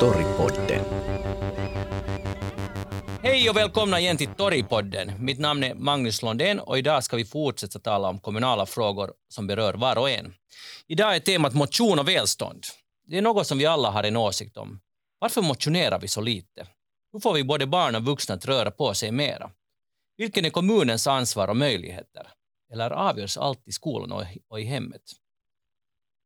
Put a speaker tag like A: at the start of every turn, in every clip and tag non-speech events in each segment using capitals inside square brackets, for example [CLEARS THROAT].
A: Torripodden.
B: Hej och välkomna igen till Torgpodden. Mitt namn är Magnus Londén och idag ska vi fortsätta tala om kommunala frågor som berör var och en. Idag är temat motion och välstånd. Det är något som vi alla har en åsikt om. Varför motionerar vi så lite? Hur får vi både barn och vuxna att röra på sig mera? Vilken är kommunens ansvar och möjligheter? Eller avgörs allt i skolan och i hemmet?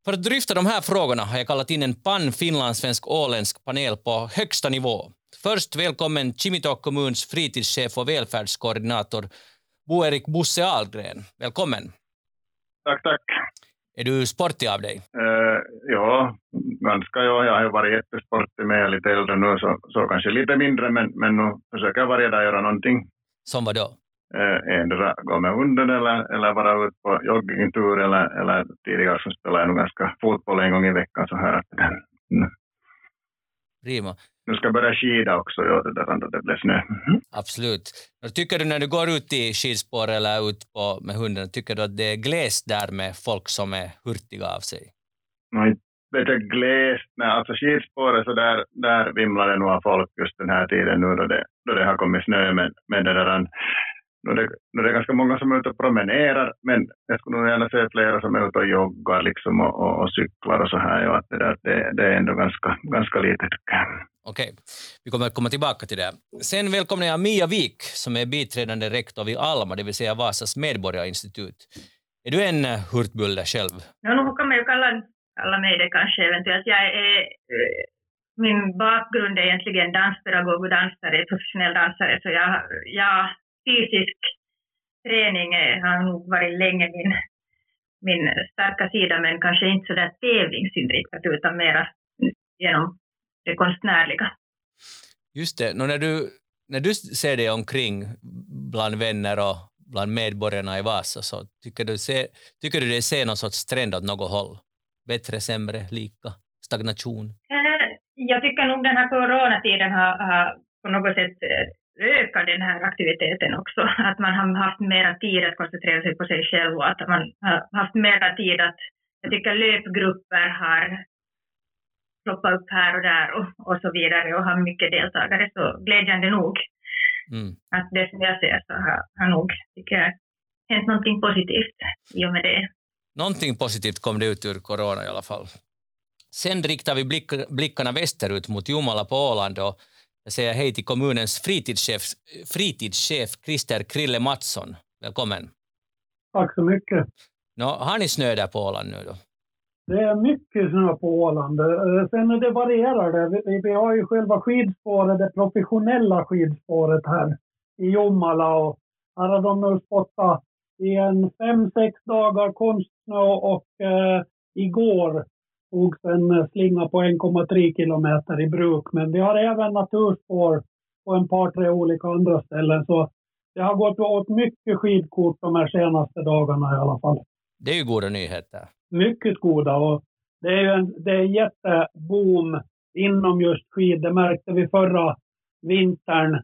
B: För att dryfta de här frågorna har jag kallat in en pan-finlandssvensk åländsk panel på högsta nivå. Först välkommen Kimitok kommuns fritidschef och välfärdskoordinator Bo-Erik Bosse Ahlgren. Välkommen.
C: Tack, tack.
B: Är du sportig av dig?
C: Uh, ja, ganska. Ja. Jag har varit jättesportig med lite äldre nu, så, så kanske lite mindre, men, men nu försöker jag varje dag göra någonting.
B: Som vad då?
C: Eh, endera gå med hunden eller, eller vara ute på joggingtur eller, eller tidigare så spelade jag nog ganska fotboll en gång i veckan så här.
B: Prima.
C: Nu ska jag börja skida också, ja, det där andra, det blev snö. Mm.
B: Absolut. Tycker du när du går ut i skidspår eller ut på, med hunden, tycker du att det är glest där med folk som är hurtiga av sig?
C: Nej, det är glest. Alltså skidspåret så där, där vimlar det nog av folk just den här tiden nu då det, då det har kommit snö. Men, men det där, nu är, det, nu är det ganska många som är ute och promenerar, men jag skulle nog gärna se flera som är ute och joggar liksom och, och, och cyklar och så här. Ja, att det, där, det, det är ändå ganska, ganska lite jag.
B: Okej, vi kommer att komma tillbaka till det. Sen välkomnar jag Mia Wik som är biträdande rektor vid Alma, det vill säga Vasas medborgarinstitut. Är du en hurtbulle själv?
D: Ja, nu kan man ju kalla, alla mig kanske eventuellt. Jag är, min bakgrund är egentligen danspedagog och dansare, professionell dansare, så jag, jag fysisk träning har nog varit länge min, min starka sida, men kanske inte så där tävlingsinriktat utan mera genom det konstnärliga.
B: Just det, när du, när du ser dig omkring bland vänner och bland medborgarna i Vasa, så tycker du, se, tycker du det ser någon sorts trend åt något håll? Bättre, sämre, lika, stagnation?
D: Eh, jag tycker nog den här coronatiden har, har på något sätt eh, öka den här aktiviteten också. Att man har haft mera tid att koncentrera sig på sig själv och att man har haft mera tid att, jag tycker löpgrupper har ploppat upp här och där och, och så vidare och har mycket deltagare. Så glädjande nog mm. att det som jag ser så har, har nog, tycker jag, hänt någonting positivt i och med det.
B: Någonting positivt kom det ut ur corona i alla fall. Sen riktar vi blick, blickarna västerut mot Jomala på Åland och jag säger hej till kommunens fritidschef, fritidschef Christer Krille Mattsson. Välkommen.
E: Tack så mycket.
B: Nå, har ni snö där på Åland nu då?
E: Det är mycket snö på Åland. Eh, sen det varierar det. Vi, vi har ju själva skidspåret, det professionella skidspåret här i Jomala och här har de nu spottat i en fem, sex dagar konstsnö och eh, igår togs en slinga på 1,3 kilometer i bruk. Men vi har även naturspår på en par, tre olika andra ställen. Så det har gått åt mycket skidkort de här senaste dagarna i alla fall.
B: Det är ju goda nyheter.
E: Mycket goda. Och det är ju en det är jätteboom inom just skid. Det märkte vi förra vintern.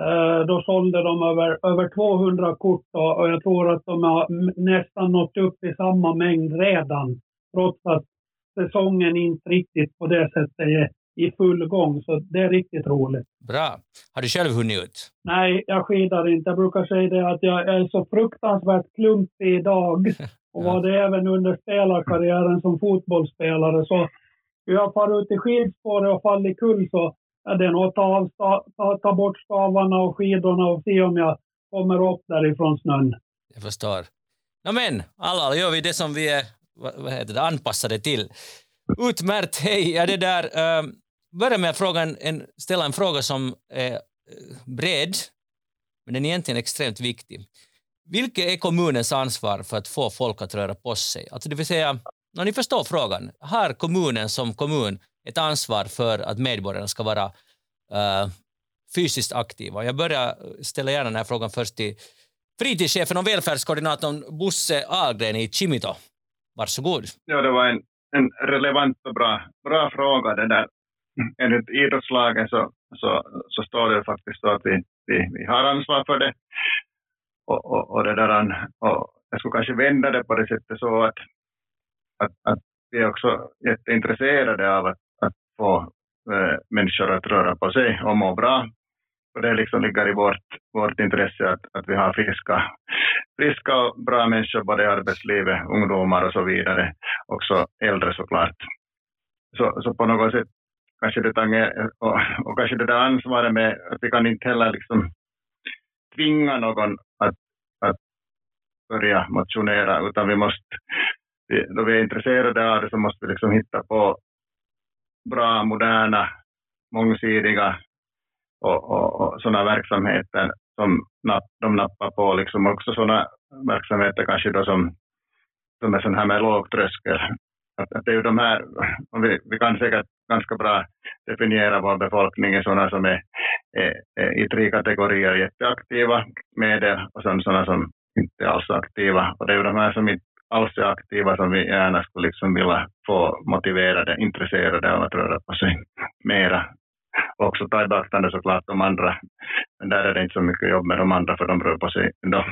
E: Eh, då sålde de över, över 200 kort och jag tror att de har nästan nått upp i samma mängd redan. Trots att säsongen inte riktigt på det sättet är i full gång, så det är riktigt roligt.
B: Bra. Har du själv hunnit ut?
E: Nej, jag skidar inte. Jag brukar säga det att jag är så fruktansvärt klumpig idag [LAUGHS] och var det även under spelarkarriären som fotbollsspelare. Så jag far ut i skidspåret och faller kull så är det nog att ta, ta, ta bort stavarna och skidorna och se om jag kommer upp därifrån snön.
B: Jag förstår. No, men, alla gör vi det som vi är vad heter det, anpassade till. Utmärkt, hej! Ja, det där, ehm, börja med att fråga en, ställa en fråga som är eh, bred, men den är egentligen extremt viktig. Vilket är kommunens ansvar för att få folk att röra på sig? Alltså det vill säga, när ni förstår frågan, har kommunen som kommun ett ansvar för att medborgarna ska vara uh, fysiskt aktiva? Jag börjar ställa gärna den här frågan först till fritidschefen och välfärdskoordinatorn Bosse Ahlgren i Kimito. Varsågod.
C: Ja, det var en, en relevant och bra, bra fråga. Det där. [LAUGHS] Enligt idrottslagen så, så, så står det faktiskt så att vi, vi, vi har ansvar för det. och, och, och, det där, och jag skulle kanske vända det på det sättet så att, att, att vi är också jätteintresserade av att få eh, människor att röra på sig och må bra. Och det liksom ligger i vårt, vårt intresse att, att vi har friska, friska och bra människor både i arbetslivet, ungdomar och så vidare, också äldre såklart. Så, så på något sätt kanske det tanger, och, och kanske det där ansvaret med att vi kan inte heller liksom tvinga någon att, att börja motionera, utan vi måste, då vi är intresserade av det så måste vi liksom hitta på bra, moderna, mångsidiga och, och, och sådana verksamheter som napp, de nappar på, liksom också sådana verksamheter kanske då som, som är sådana här med låg tröskel. Att, att det är ju de här, vi, vi kan säkert ganska bra definiera vår befolkning i sådana som är, är, är i tre kategorier, jätteaktiva, medel och sen sådana som inte alls är aktiva. Och det är ju de här som inte alls är aktiva som vi gärna skulle liksom vilja få motiverade, intresserade av att röra på sig mera. Och också ta i beaktande såklart de andra. Men där är det inte så mycket jobb med de andra för de rör på sig ändå.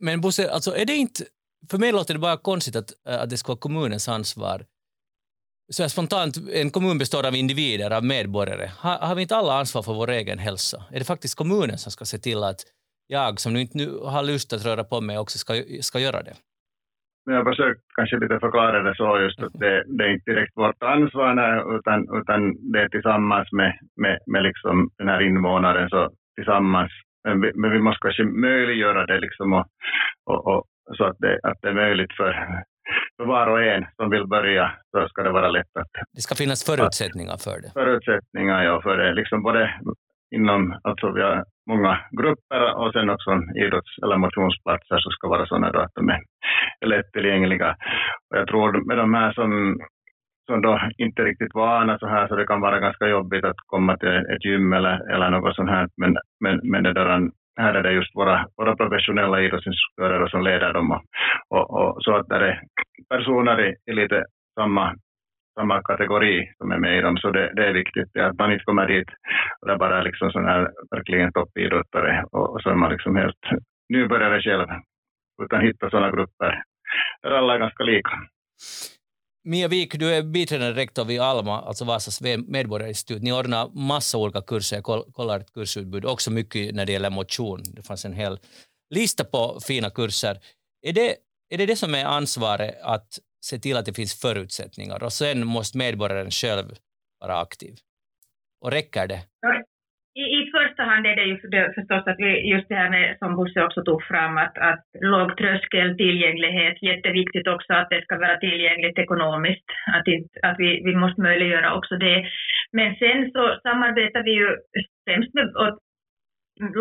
B: Men Bosse, alltså är det inte, för mig låter det bara konstigt att, äh, att det ska vara kommunens ansvar. Så här spontant, en kommun består av individer, av medborgare. Har, har vi inte alla ansvar för vår egen hälsa? Är det faktiskt kommunen som ska se till att jag som nu inte nu har lust att röra på mig också ska, ska göra det?
C: Jag har försökt kanske lite förklara det så just att det, det är inte direkt vårt ansvar utan, utan det är tillsammans med, med, med liksom den här invånaren så tillsammans. Men vi, men vi måste kanske möjliggöra det liksom och, och, och, så att det, att det är möjligt för, för var och en som vill börja så ska det vara lätt att...
B: Det ska finnas förutsättningar för det.
C: Förutsättningar, ja, för det. Liksom både inom, alltså vi har många grupper och sen också idrotts eller motionsplatser som ska vara sådana då att de är lättillgängliga. Och jag tror med de här som, som då inte riktigt vana så här så det kan vara ganska jobbigt att komma till ett gym eller, eller något sånt här. Men, men, men det där, här är det just våra, våra professionella idrottsinstruktörer som leder dem och, och, och så att det är personer i, i lite samma samma kategori som är med i dem, så det, det är viktigt att man inte kommer dit och det är bara liksom sån här verkligen toppidrottare och, och så är man liksom helt nybörjare själv, utan hitta sådana grupper där alla är ganska lika.
B: Mia Wik, du är biträdande rektor vid Alma, alltså Vasas medborgarinstitut. Ni ordnar massa olika kurser, jag kollar ett kursutbud, också mycket när det gäller motion. Det fanns en hel lista på fina kurser. Är det, är det det som är ansvaret, att se till att det finns förutsättningar och sen måste medborgaren själv vara aktiv. Och räcker det?
D: I, I första hand är det ju förstås att vi, just det här med, som Bosse också tog fram, att, att låg tröskel, tillgänglighet, jätteviktigt också att det ska vara tillgängligt ekonomiskt, att, att vi, vi måste möjliggöra också det. Men sen så samarbetar vi ju främst med,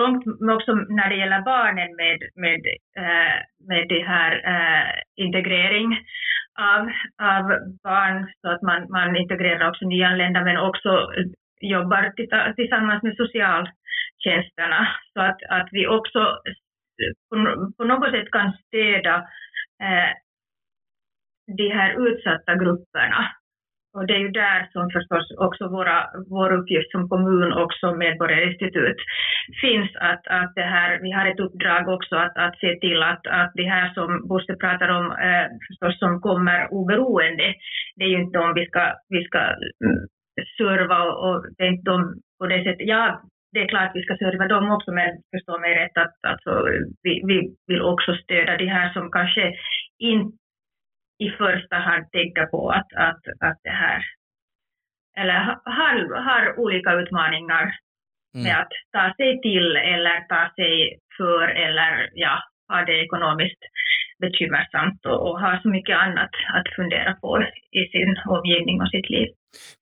D: långt också när det gäller barnen med, med, äh, med det här äh, integrering av, av barn så att man, man integrerar också nyanlända men också jobbar tillsammans med socialtjänsterna. Så att, att vi också på, på något sätt kan stödja eh, de här utsatta grupperna och det är ju där som förstås också våra, vår uppgift som kommun och som medborgarinstitut finns. Att, att det här, vi har ett uppdrag också att, att se till att, att det här som Bosse pratar om, eh, förstås som kommer oberoende, det är ju inte de vi ska, vi ska mm, serva och, och det är inte de på det sättet. Ja, det är klart vi ska serva dem också, men förstå mig rätt att alltså, vi, vi vill också stödja de här som kanske inte i första hand tänka på att, att, att det här, eller har, har olika utmaningar mm. med att ta sig till eller ta sig för eller ja, ha det ekonomiskt bekymmersamt och, och ha så mycket annat att fundera på i sin omgivning och sitt liv.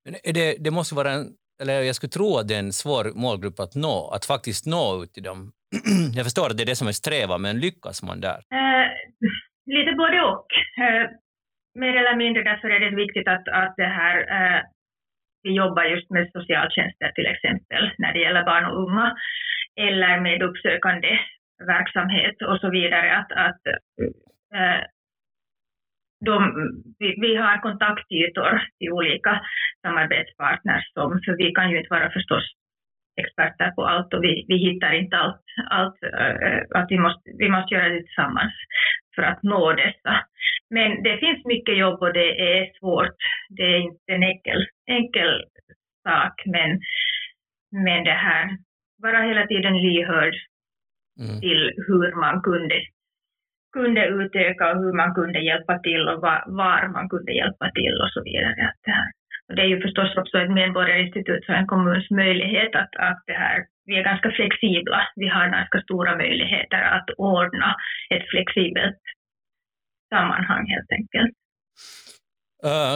B: Men det, det måste vara en, eller jag skulle tro att det är en svår målgrupp att nå, att faktiskt nå ut till dem. [CLEARS THROAT] jag förstår att det är det som är strävan, men lyckas man där?
D: Eh, lite både och. Eh, mer eller mindre därför är det viktigt att, att det här, eh, vi jobbar just med socialtjänster till exempel när det gäller barn och unga eller med uppsökande verksamhet och så vidare. Att, att eh, de, vi, vi, har kontaktytor till olika samarbetspartners, som, för vi kan ju inte vara förstås experter på allt och vi, vi hittar inte allt allt att vi måste, vi måste göra det tillsammans för att nå dessa. Men det finns mycket jobb och det är svårt. Det är inte en enkel, enkel sak, men, men det här, vara hela tiden lyhörd mm. till hur man kunde, kunde utöka och hur man kunde hjälpa till och var, var man kunde hjälpa till och så vidare. Att det, här. Det är ju förstås också ett medborgarinstitut för en kommuns möjlighet att, att det här, vi är ganska flexibla. Vi har ganska stora möjligheter att ordna ett flexibelt sammanhang helt enkelt.
B: Uh,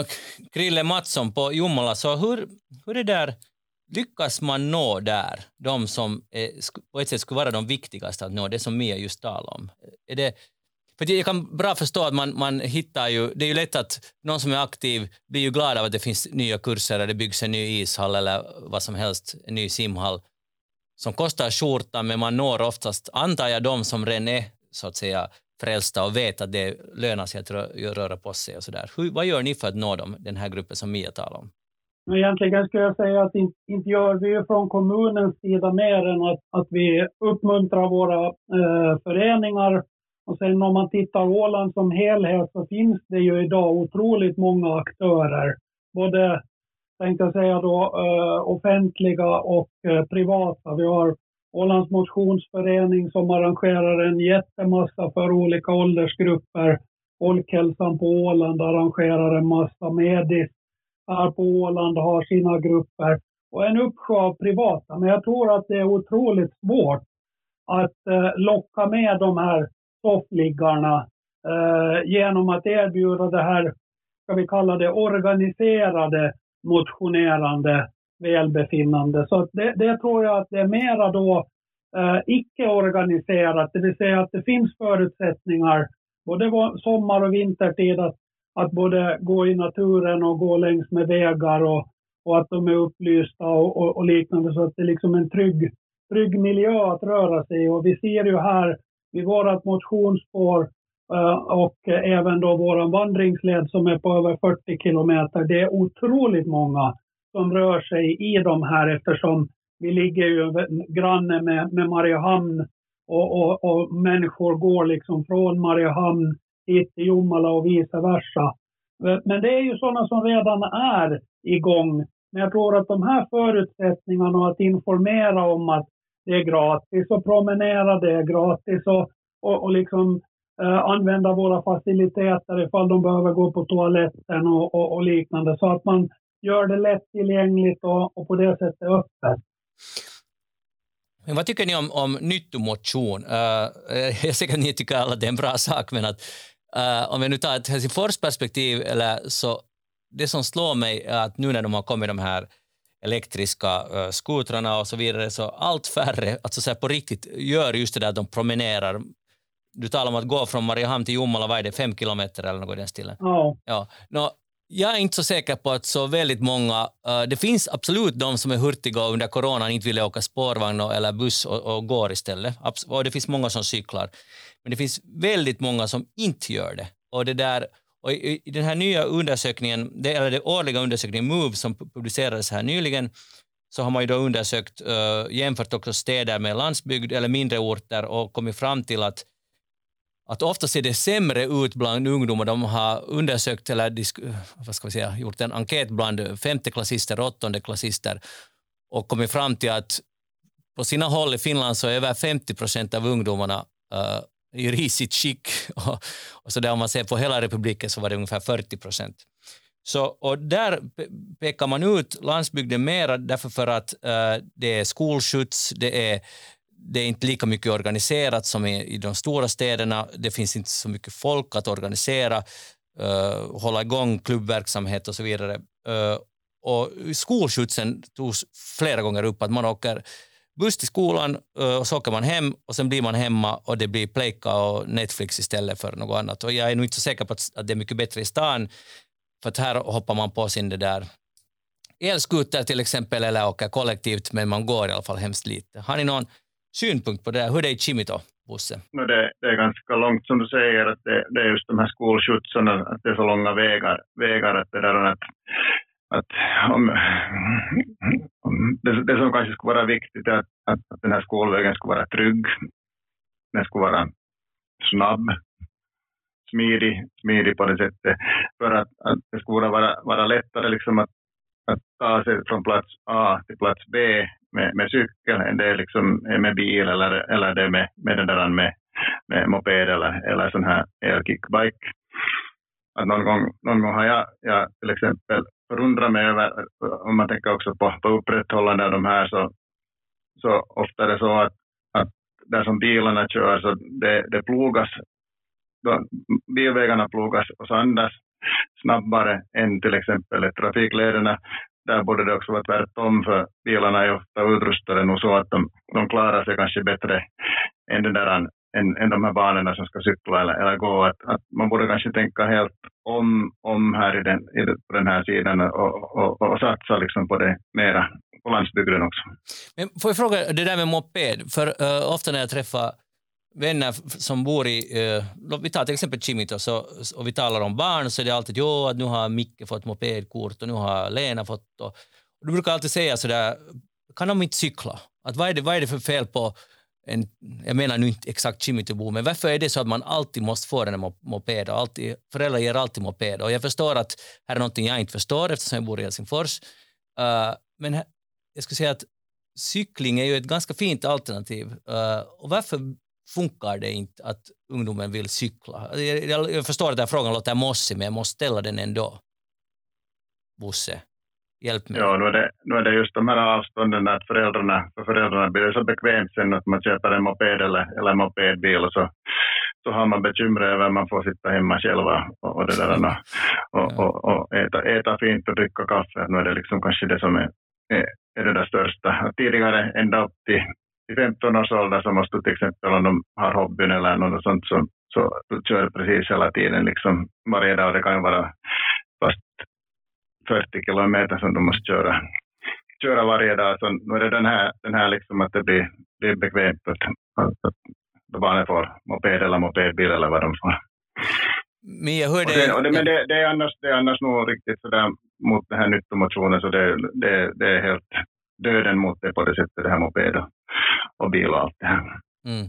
B: Krille Mattsson på Jomala, så hur, hur är det där, lyckas man nå där, de som är, på ett sätt skulle vara de viktigaste att nå, det som Mia just talade om? Är det, för jag kan bra förstå att man, man hittar ju, det är ju lätt att någon som är aktiv blir ju glad av att det finns nya kurser eller det byggs en ny ishall eller vad som helst, en ny simhall som kostar skjortan, men man når oftast, antar jag, de som redan är så att säga frälsta och vet att det lönar sig att röra på sig och så där. Hur, vad gör ni för att nå dem, den här gruppen som Mia talar om?
E: Egentligen skulle jag säga att inte, inte gör vi från kommunens sida mer än att, att vi uppmuntrar våra eh, föreningar. Och sen om man tittar Åland som helhet så finns det ju idag otroligt många aktörer. Både, tänkte jag säga då, eh, offentliga och eh, privata. Vi har Ålands motionsförening som arrangerar en jättemassa för olika åldersgrupper. Folkhälsan på Åland arrangerar en massa. Medis här på Åland har sina grupper och en uppsjö av privata. Men jag tror att det är otroligt svårt att eh, locka med de här soffliggarna eh, genom att erbjuda det här, ska vi kalla det organiserade motionerande välbefinnande. Så det, det tror jag att det är mera då eh, icke-organiserat, det vill säga att det finns förutsättningar både sommar och vintertid att, att både gå i naturen och gå längs med vägar och, och att de är upplysta och, och, och, liknande så att det är liksom en trygg, trygg miljö att röra sig i. Och vi ser ju här i vårt motionsspår eh, och även då vår vandringsled som är på över 40 kilometer. Det är otroligt många som rör sig i de här eftersom vi ligger ju granne med, med Mariehamn och, och, och, människor går liksom från Mariehamn hit till Jomala och vice versa. Eh, men det är ju sådana som redan är igång. Men jag tror att de här förutsättningarna och att informera om att det är gratis att promenera, det är gratis att och, och liksom, eh, använda våra faciliteter ifall de behöver gå på toaletten och, och, och liknande. Så att man gör det lättillgängligt och, och på det sättet öppet.
B: Men vad tycker ni om, om nyttomotion? Uh, jag är säker att ni tycker alla det är en bra sak, men att, uh, om vi nu tar ett Helsingforsperspektiv, eller så, det som slår mig är att nu när de har kommit de här elektriska uh, skotrarna och så vidare, så allt färre, alltså så på riktigt, gör just det där att de promenerar. Du talar om att gå från Mariehamn till Jomala, vad är det, fem kilometer eller något i den stilen?
E: Ja.
B: ja. No, jag är inte så säker på att så väldigt många... Uh, det finns absolut de som är hurtiga och under coronan inte vill åka spårvagn eller buss och, och går istället. Abs och det finns många som cyklar. Men det finns väldigt många som inte gör det. Och det där, och i, i den här nya undersökningen, det, eller den årliga undersökningen MOVE som publicerades här nyligen, så har man ju då undersökt, uh, jämfört också städer med landsbygd eller mindre orter och kommit fram till att att ofta ser det sämre ut bland ungdomar. De har undersökt eller vad ska vi säga, gjort en enkät bland femteklassister och åttondeklassister och kommit fram till att på sina håll i Finland så är över 50 procent av ungdomarna uh, i risigt skick. [LAUGHS] Och, och så där om man ser på hela republiken så var det ungefär 40 procent. Så, och där pekar man ut landsbygden mera därför för att uh, det är skolskjuts, det är det är inte lika mycket organiserat som i, i de stora städerna. Det finns inte så mycket folk att organisera, uh, hålla igång klubbverksamhet och så vidare. Uh, och skolskjutsen togs flera gånger upp, att man åker buss till skolan och så åker man hem och sen blir man hemma och det blir Pleika och Netflix istället för något annat. Och jag är nog inte så säker på att, det är mycket bättre i stan, för att här hoppar man på sin det där elskoter till exempel eller åker kollektivt, men man går i alla fall hemskt lite. Har ni någon synpunkt på det där. Hur är det i Chimito, Bosse?
C: No, det, det, är ganska långt som du säger, att det, det är just de här skolskjutsarna, att det är så långa vägar, vägar att, det där, att att om, det, det som kanske skulle vara viktigt är att, att, att den här skolvägen skulle vara trygg, den skulle vara snabb, smidig, smidig på det sättet, för att, att det skulle vara, vara lättare liksom att, att ta sig från plats A till plats B med, med cykel än det är liksom med bil eller, eller det med, med, den där med, med moped eller, eller sån här elkickbike. Att någon, gång, någon gång har jag, jag till exempel förundrar mig över, om man tänker också på, på upprätthållande av de här, så, så ofta är det så att, att där som bilarna kör så det, det plogas, bilvägarna plogas och sandas snabbare än till exempel trafiklederna. Där borde det också vara tvärtom, för bilarna är ofta utrustade nog så att de, de klarar sig kanske bättre än den där än, än de här barnen som ska cykla eller, eller gå. Att, att man borde kanske tänka helt om, om här i den, i, på den här sidan och, och, och satsa liksom på det mera på landsbygden också.
B: Men får jag fråga det där med moped, för uh, ofta när jag träffar vänner som bor i, uh, vi tar till exempel Chimito så, och vi talar om barn så är det alltid jo att nu har Micke fått mopedkort och nu har Lena fått och, och du brukar alltid säga sådär kan de inte cykla? Att vad, är det, vad är det för fel på en, jag menar nu inte exakt Chimitabo, men varför är det så att man alltid måste få en moped? Och alltid, föräldrar ger alltid moped. Och jag förstår att här är någonting jag inte förstår eftersom jag bor i Helsingfors. Uh, men jag skulle säga att cykling är ju ett ganska fint alternativ. Uh, och varför funkar det inte att ungdomen vill cykla? Jag, jag, jag förstår att den här frågan låter mossig, men jag måste ställa den ändå. Bosse. Hjälp mig.
C: Ja, nu är, det, nu är det just de här avstånden att föräldrarna, för föräldrarna blir det så bekvämt sen att man köper en moped eller, eller en mopedbil och så, så har man bekymmer över att man får sitta hemma själva och, och, det där, och, och, och äta, äta fint och dricka kaffe. Nu är det liksom kanske det som är, är, är det där största. Tidigare ända upp till, till 15 års ålder så måste du till exempel om de har hobbyn eller något sånt så, så du kör precis hela tiden liksom varje dag. Det kan ju vara fast 40 kilometer som du måste köra, köra varje dag. Så nu är det den här, den här liksom att det blir, blir bekvämt att, att, att barnen får moped eller mopedbil eller vad de får.
B: Men jag hörde...
C: Och det, och det, men det, det, är annars, det är annars nog riktigt sådär mot den här nyttomotionen så det, det, det är helt döden mot det på det sättet, det här moped och, och bil och allt det här. Mm.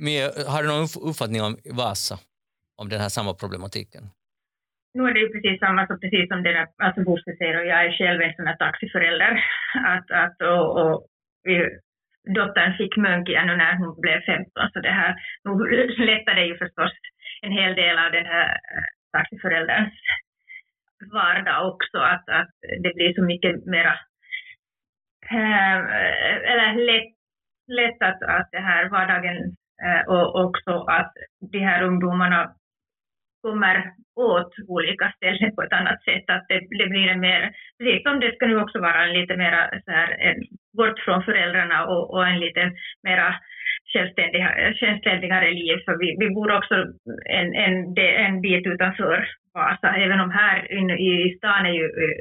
B: Men har du någon uppfattning om Vasa, om den här samma problematiken?
D: Nu är det ju precis samma som precis som det där, alltså Bosse säger och jag är själv en sån här taxiförälder. Att, att, och, och vi, dottern fick munk igen nu när hon blev 15 så det här, nu lättade ju förstås en hel del av den här eh, taxiförälderns vardag också att, att det blir så mycket mera äh, eller lätt, lätt att, att det här vardagen äh, och också att de här ungdomarna kommer åt olika ställen på ett annat sätt. Att det, det blir en mer, precis som det ska nu också vara en lite mera så här, en, bort från föräldrarna och, och en lite mera självständigare liv. För vi, vi bor också en, en, en bit utanför Vasa, även om här inne i stan är ju eh,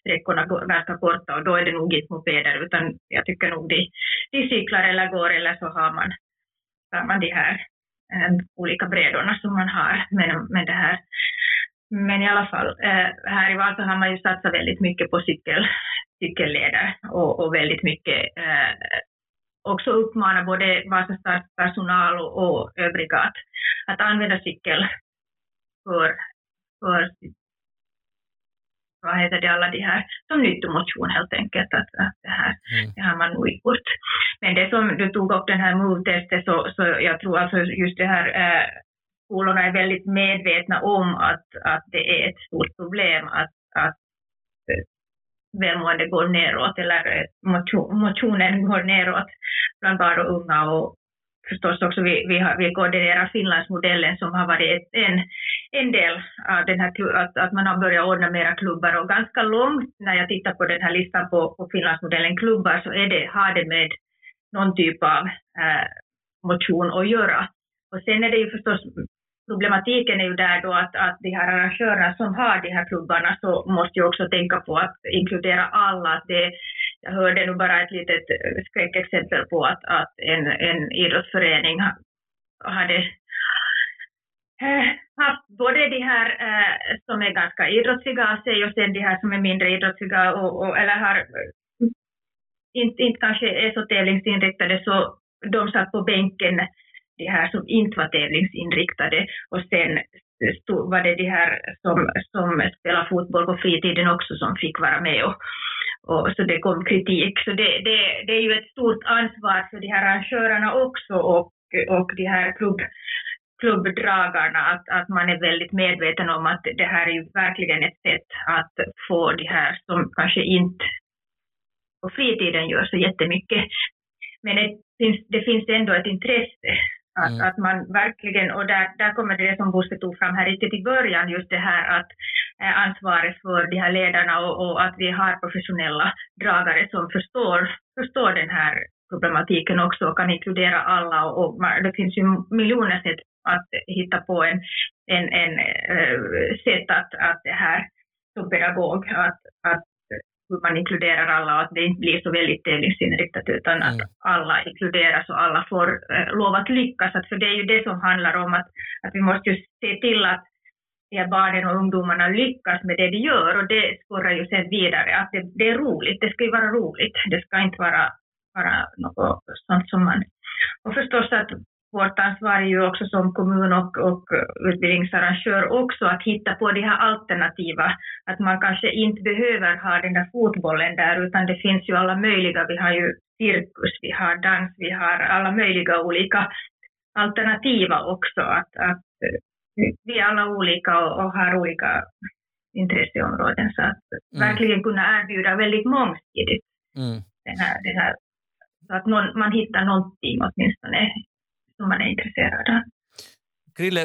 D: sträckorna ganska korta och då är det nog inte mopeder utan jag tycker nog de, de cyklar eller går eller så har man, har man de här olika brädorna som man har Men, men, det här. Men i alla fall, eh, här i Vasa har man ju satsat väldigt mycket på cykel, cykelleder och, och väldigt mycket eh, också uppmana både Vasastas personal och, och övriga att, att använda cykel för, för vad heter det, alla de här, som nyttomotion helt enkelt. Att, att det, här, mm. det har man nog gjort. Men det som du tog upp den här MOVE-testet så, så jag tror alltså just det här eh, skolorna är väldigt medvetna om att, att det är ett stort problem att, att eh, välmående går neråt eller eh, motionen går neråt bland barn och unga och förstås också vi, vi, har, vi koordinerar Finlandsmodellen som har varit en, en del av den här, att, att man har börjat ordna mera klubbar och ganska långt när jag tittar på den här listan på, på Finlandsmodellen klubbar så är det, har det med någon typ av eh, motion att göra. Och sen är det ju förstås problematiken är ju där då att, att de här arrangörerna som har de här klubbarna så måste ju också tänka på att inkludera alla. Att det, jag hörde nu bara ett litet eh, skräckexempel på att, att en, en idrottsförening hade eh, haft både de här eh, som är ganska idrottsliga av sig och sen de här som är mindre idrottsliga och, och eller har inte, inte kanske är så tävlingsinriktade så de satt på bänken, de här som inte var tävlingsinriktade och sen stod, var det de här som, som spelar fotboll på fritiden också som fick vara med och, och så det kom kritik. Så det, det, det är ju ett stort ansvar för de här arrangörerna också och, och de här klubb, klubbdragarna att, att man är väldigt medveten om att det här är ju verkligen ett sätt att få de här som kanske inte på fritiden gör så jättemycket. Men det finns, det finns ändå ett intresse att, mm. att man verkligen, och där, där kommer det som Bosse tog fram här riktigt i början, just det här att eh, ansvaret för de här ledarna och, och, att vi har professionella dragare som förstår, förstår den här problematiken också och kan inkludera alla och, och det finns ju miljoner sätt att hitta på en, en, en uh, sätt att, att det här som pedagog, att, att hur man inkluderar alla och att det inte blir så väldigt tävlingsinriktat utan mm. att alla inkluderas och alla får eh, lov att lyckas. Att för det är ju det som handlar om att, att vi måste ju se till att de här barnen och ungdomarna lyckas med det de gör och det spårar ju sen vidare att det, det, är roligt, det ska ju vara roligt, det ska inte vara, vara något sånt som man... Och förstås att vårt ansvar är ju också som kommun och, och utbildningsarrangör också att hitta på de här alternativa, att man kanske inte behöver ha den där fotbollen där, utan det finns ju alla möjliga, vi har ju cirkus, vi har dans, vi har alla möjliga olika alternativa också, att, att vi är alla olika och, och har olika intresseområden, så att mm. verkligen kunna erbjuda väldigt mångsidigt mm. den här, den här, så att någon, man hittar någonting åtminstone som man är intresserad av.
B: Krille,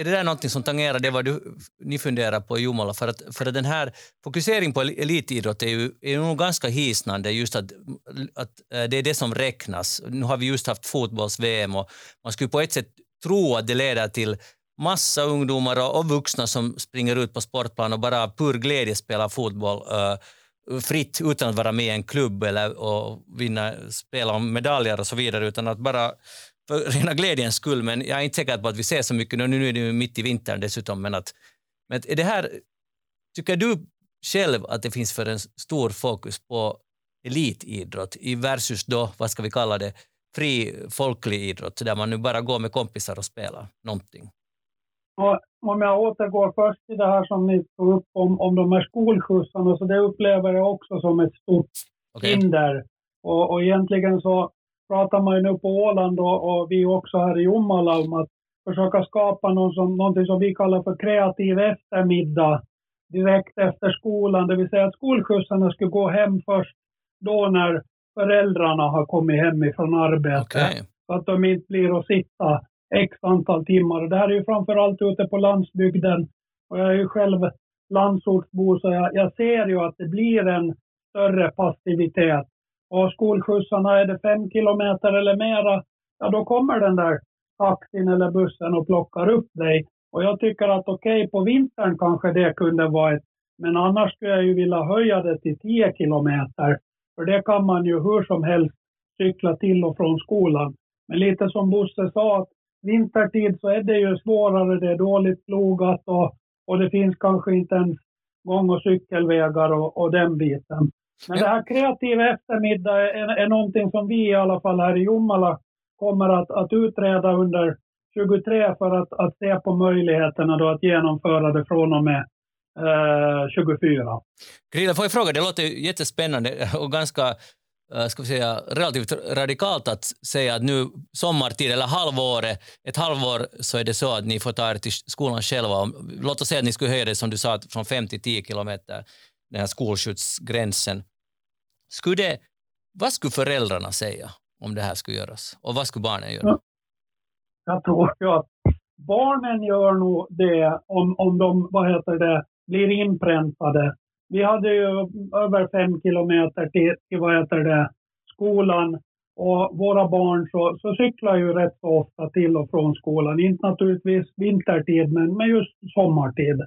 B: är det där någonting som tangerar det vad du, ni funderar på i Jomala? För att, för att den här fokuseringen på elitidrott är ju är nog ganska hisnande, just att, att eh, det är det som räknas. Nu har vi just haft fotbolls-VM och man skulle på ett sätt tro att det leder till massa ungdomar och vuxna som springer ut på sportplan och bara pur glädje spelar fotboll uh, fritt utan att vara med i en klubb eller och vinna, spela om medaljer och så vidare, utan att bara för rena glädjens skull. Men jag är inte säker på att vi ser så mycket. Nu, nu är det ju mitt i vintern dessutom. Men, att, men är det här, tycker du själv att det finns för en stor fokus på elitidrott i versus då, vad ska vi kalla det, fri folklig idrott där man nu bara går med kompisar och spelar någonting?
E: Om jag återgår först till det här som ni tog upp om, om de här skolskjutsarna, så det upplever jag också som ett stort okay. hinder. Och, och egentligen så pratar man ju nu på Åland och, och vi också här i Jomala om att försöka skapa någon som, någonting som vi kallar för kreativ eftermiddag direkt efter skolan, det vill säga att skolskjutsarna skulle gå hem först då när föräldrarna har kommit hem ifrån arbetet. Okay. Så att de inte blir att sitta x antal timmar. Det här är ju framförallt ute på landsbygden och jag är ju själv landsortsbo så jag, jag ser ju att det blir en större passivitet. Och skolskjutsarna, är det fem kilometer eller mera, ja då kommer den där taxin eller bussen och plockar upp dig. Och jag tycker att okej, okay, på vintern kanske det kunde vara ett, men annars skulle jag ju vilja höja det till 10 kilometer. För det kan man ju hur som helst cykla till och från skolan. Men lite som Bosse sa, att vintertid så är det ju svårare, det är dåligt plogat och, och det finns kanske inte ens gång och cykelvägar och, och den biten. Men det här kreativa eftermiddag är, är någonting som vi i alla fall här i Jomala kommer att, att utreda under 23 för att, att se på möjligheterna då att genomföra det från och med eh, 24.
B: Grilla, får jag fråga, det låter jättespännande och ganska Eh, Eh, ska vi säga, relativt radikalt att säga att nu sommartid eller halvåret, ett halvår så är det så att ni får ta er till skolan själva. Låt oss säga att ni skulle höja det som du sa från 5 till 10 kilometer, den här skolskjutsgränsen. Skulle det, vad skulle föräldrarna säga om det här skulle göras och vad skulle barnen göra?
E: Jag tror ju att barnen gör nog det om, om de vad heter det, blir inpräntade vi hade ju över fem kilometer till, till vad heter det, skolan och våra barn så, så cyklar ju rätt så ofta till och från skolan. Inte naturligtvis vintertid, men, men just sommartid.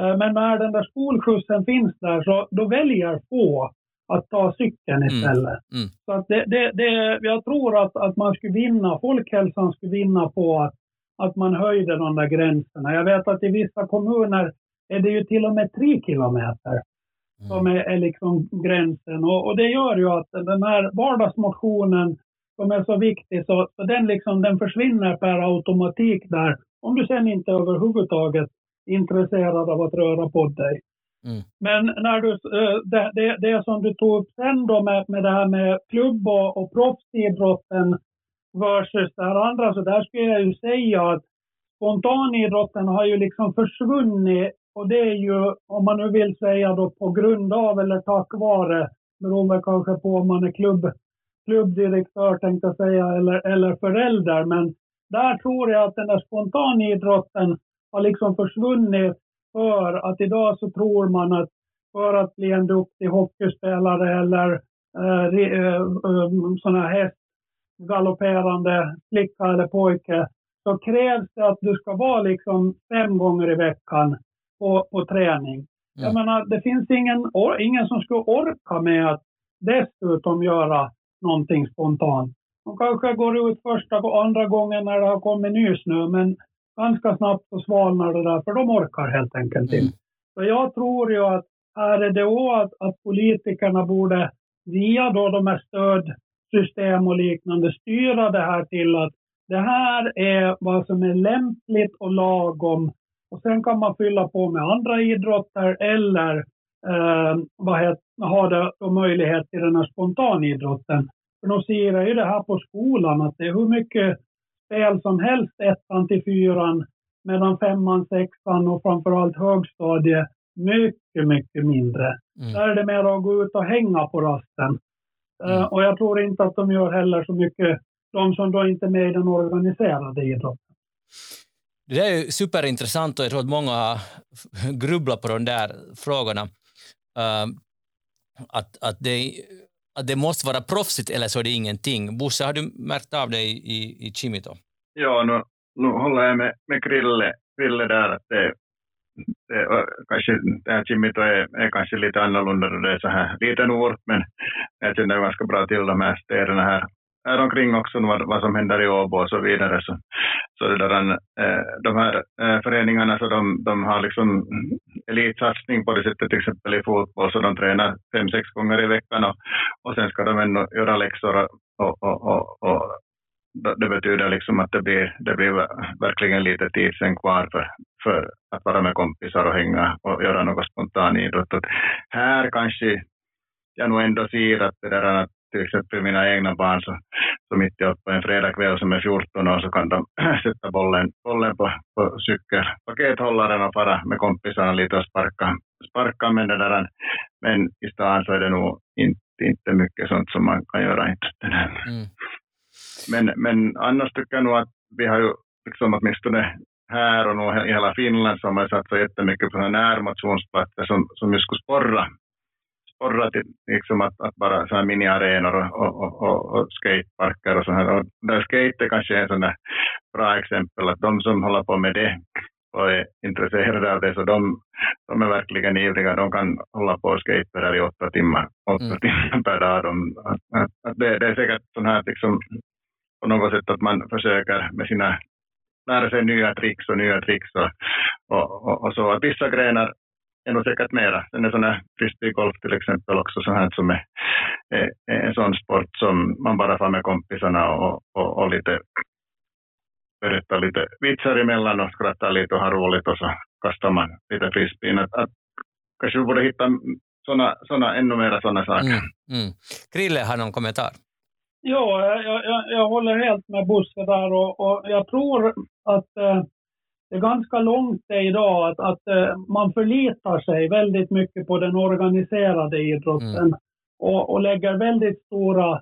E: Eh, men när den där skolskjutsen finns där så då väljer få att ta cykeln mm. istället. Mm. Mm. Så att det, det, det, jag tror att, att man skulle vinna, folkhälsan skulle vinna på att, att man höjde de där gränserna. Jag vet att i vissa kommuner är det ju till och med tre kilometer som är, är liksom gränsen. Och, och, det gör ju att den här vardagsmotionen som är så viktig, så, så den, liksom, den försvinner per automatik där. Om du sen inte överhuvudtaget är intresserad av att röra på dig. Mm. Men när du, eh, det, det, det som du tog upp sen då med, med det här med klubb och, och proffsidrotten versus det här andra, så där skulle jag ju säga att spontanidrotten har ju liksom försvunnit och det är ju, om man nu vill säga då på grund av eller tack vare, beroende kanske på om man är klubb, klubbdirektör tänkte jag säga, eller, eller förälder. Men där tror jag att den där spontanidrotten har liksom försvunnit för att idag så tror man att för att bli en duktig hockeyspelare eller eh, eh um, sån här häst, galopperande flicka eller pojke, så krävs det att du ska vara liksom fem gånger i veckan på, på träning. Ja. Jag menar, det finns ingen, ingen som skulle orka med att dessutom göra någonting spontant. De kanske går ut första och andra gången när det har kommit nysnö, men ganska snabbt så svalnar det där, för de orkar helt enkelt inte. Mm. Så jag tror ju att här är det då att, att politikerna borde via då de här stödsystem och liknande styra det här till att det här är vad som är lämpligt och lagom och sen kan man fylla på med andra idrotter eller eh, vad heter, ha det, möjlighet till den här spontanidrotten. För de ser ju det här på skolan att det är hur mycket spel som helst, ettan till fyran, medan femman, sexan och framförallt högstadiet mycket, mycket mindre. Mm. Där är det mer att gå ut och hänga på rasten. Eh, mm. Uh, och jag tror inte att de gör heller så mycket, de som då inte är med i den organiserade idrotten.
B: Det där är superintressant och jag tror att många har [LAUGHS] grubblat på de där frågorna. Uh, att, att, det, att det måste vara proffsigt eller så är det ingenting. Bosse, har du märkt av det i, i Chimito?
C: Ja, nu, nu håller jag med, med Krille, Krille där att det, det, kanske, det här Chimito är, är kanske lite annorlunda då det är så här liten ort, men jag känner ganska bra till de här städerna här här omkring också vad, vad som händer i Åbo och så vidare. Så, så det där, eh, de här eh, föreningarna så de, de har liksom elitsatsning på det sättet, till exempel i fotboll, så de tränar fem, sex gånger i veckan och, och sen ska de ändå göra läxor och, och, och, och det betyder liksom att det blir, det blir verkligen lite tid sen kvar för, för att vara med kompisar och hänga och göra något spontan idrott. här kanske jag nog ändå ser att det där att till exempel mina egna barn så, så mitt i på en fredagkväll som är 14 år så kan de [CLEARS THROAT] sätta bollen, bollen på, på cykelpakethållaren och fara med kompisarna lite och sparka, sparka med det där. Men i stan så är det nog inte, inte mycket sånt som man kan göra. Inte. Mm. Men, men annars tycker jag nog att vi har ju liksom åtminstone här och nog i hela Finland så har man satsat jättemycket på närmotionsplatser som, som ju skulle sporra sporra till liksom att, att bara så här miniarenor och, och, och, och skateparker och så här. Och där skate är kanske en sån där bra exempel, att de som håller på med det och är intresserade av det, så de, de är verkligen ivriga. De kan hålla på och skate där i åtta timmar, åtta mm. timmar per dag. De, att, att det, det, är säkert sån här liksom, på något sätt att man försöker med sina lära sig nya tricks och nya tricks och, och, och, och så. Att vissa grenar är nog säkert mera. Sen är sån här frisbeegolf till exempel också sån här som är, är, är, en sån sport som man bara får med kompisarna och, och, och lite berättar lite vitsar emellan och skrattar lite och har roligt och så kastar man lite frisbeen. Att, att kanske vi borde hitta såna, såna, ännu mera sådana saker. Mm,
B: mm. Krille har någon kommentar?
E: Ja, jag, jag, jag håller helt med Bosse där och, och jag tror att eh, det är ganska långt det idag att, att uh, man förlitar sig väldigt mycket på den organiserade idrotten mm. och, och lägger väldigt stora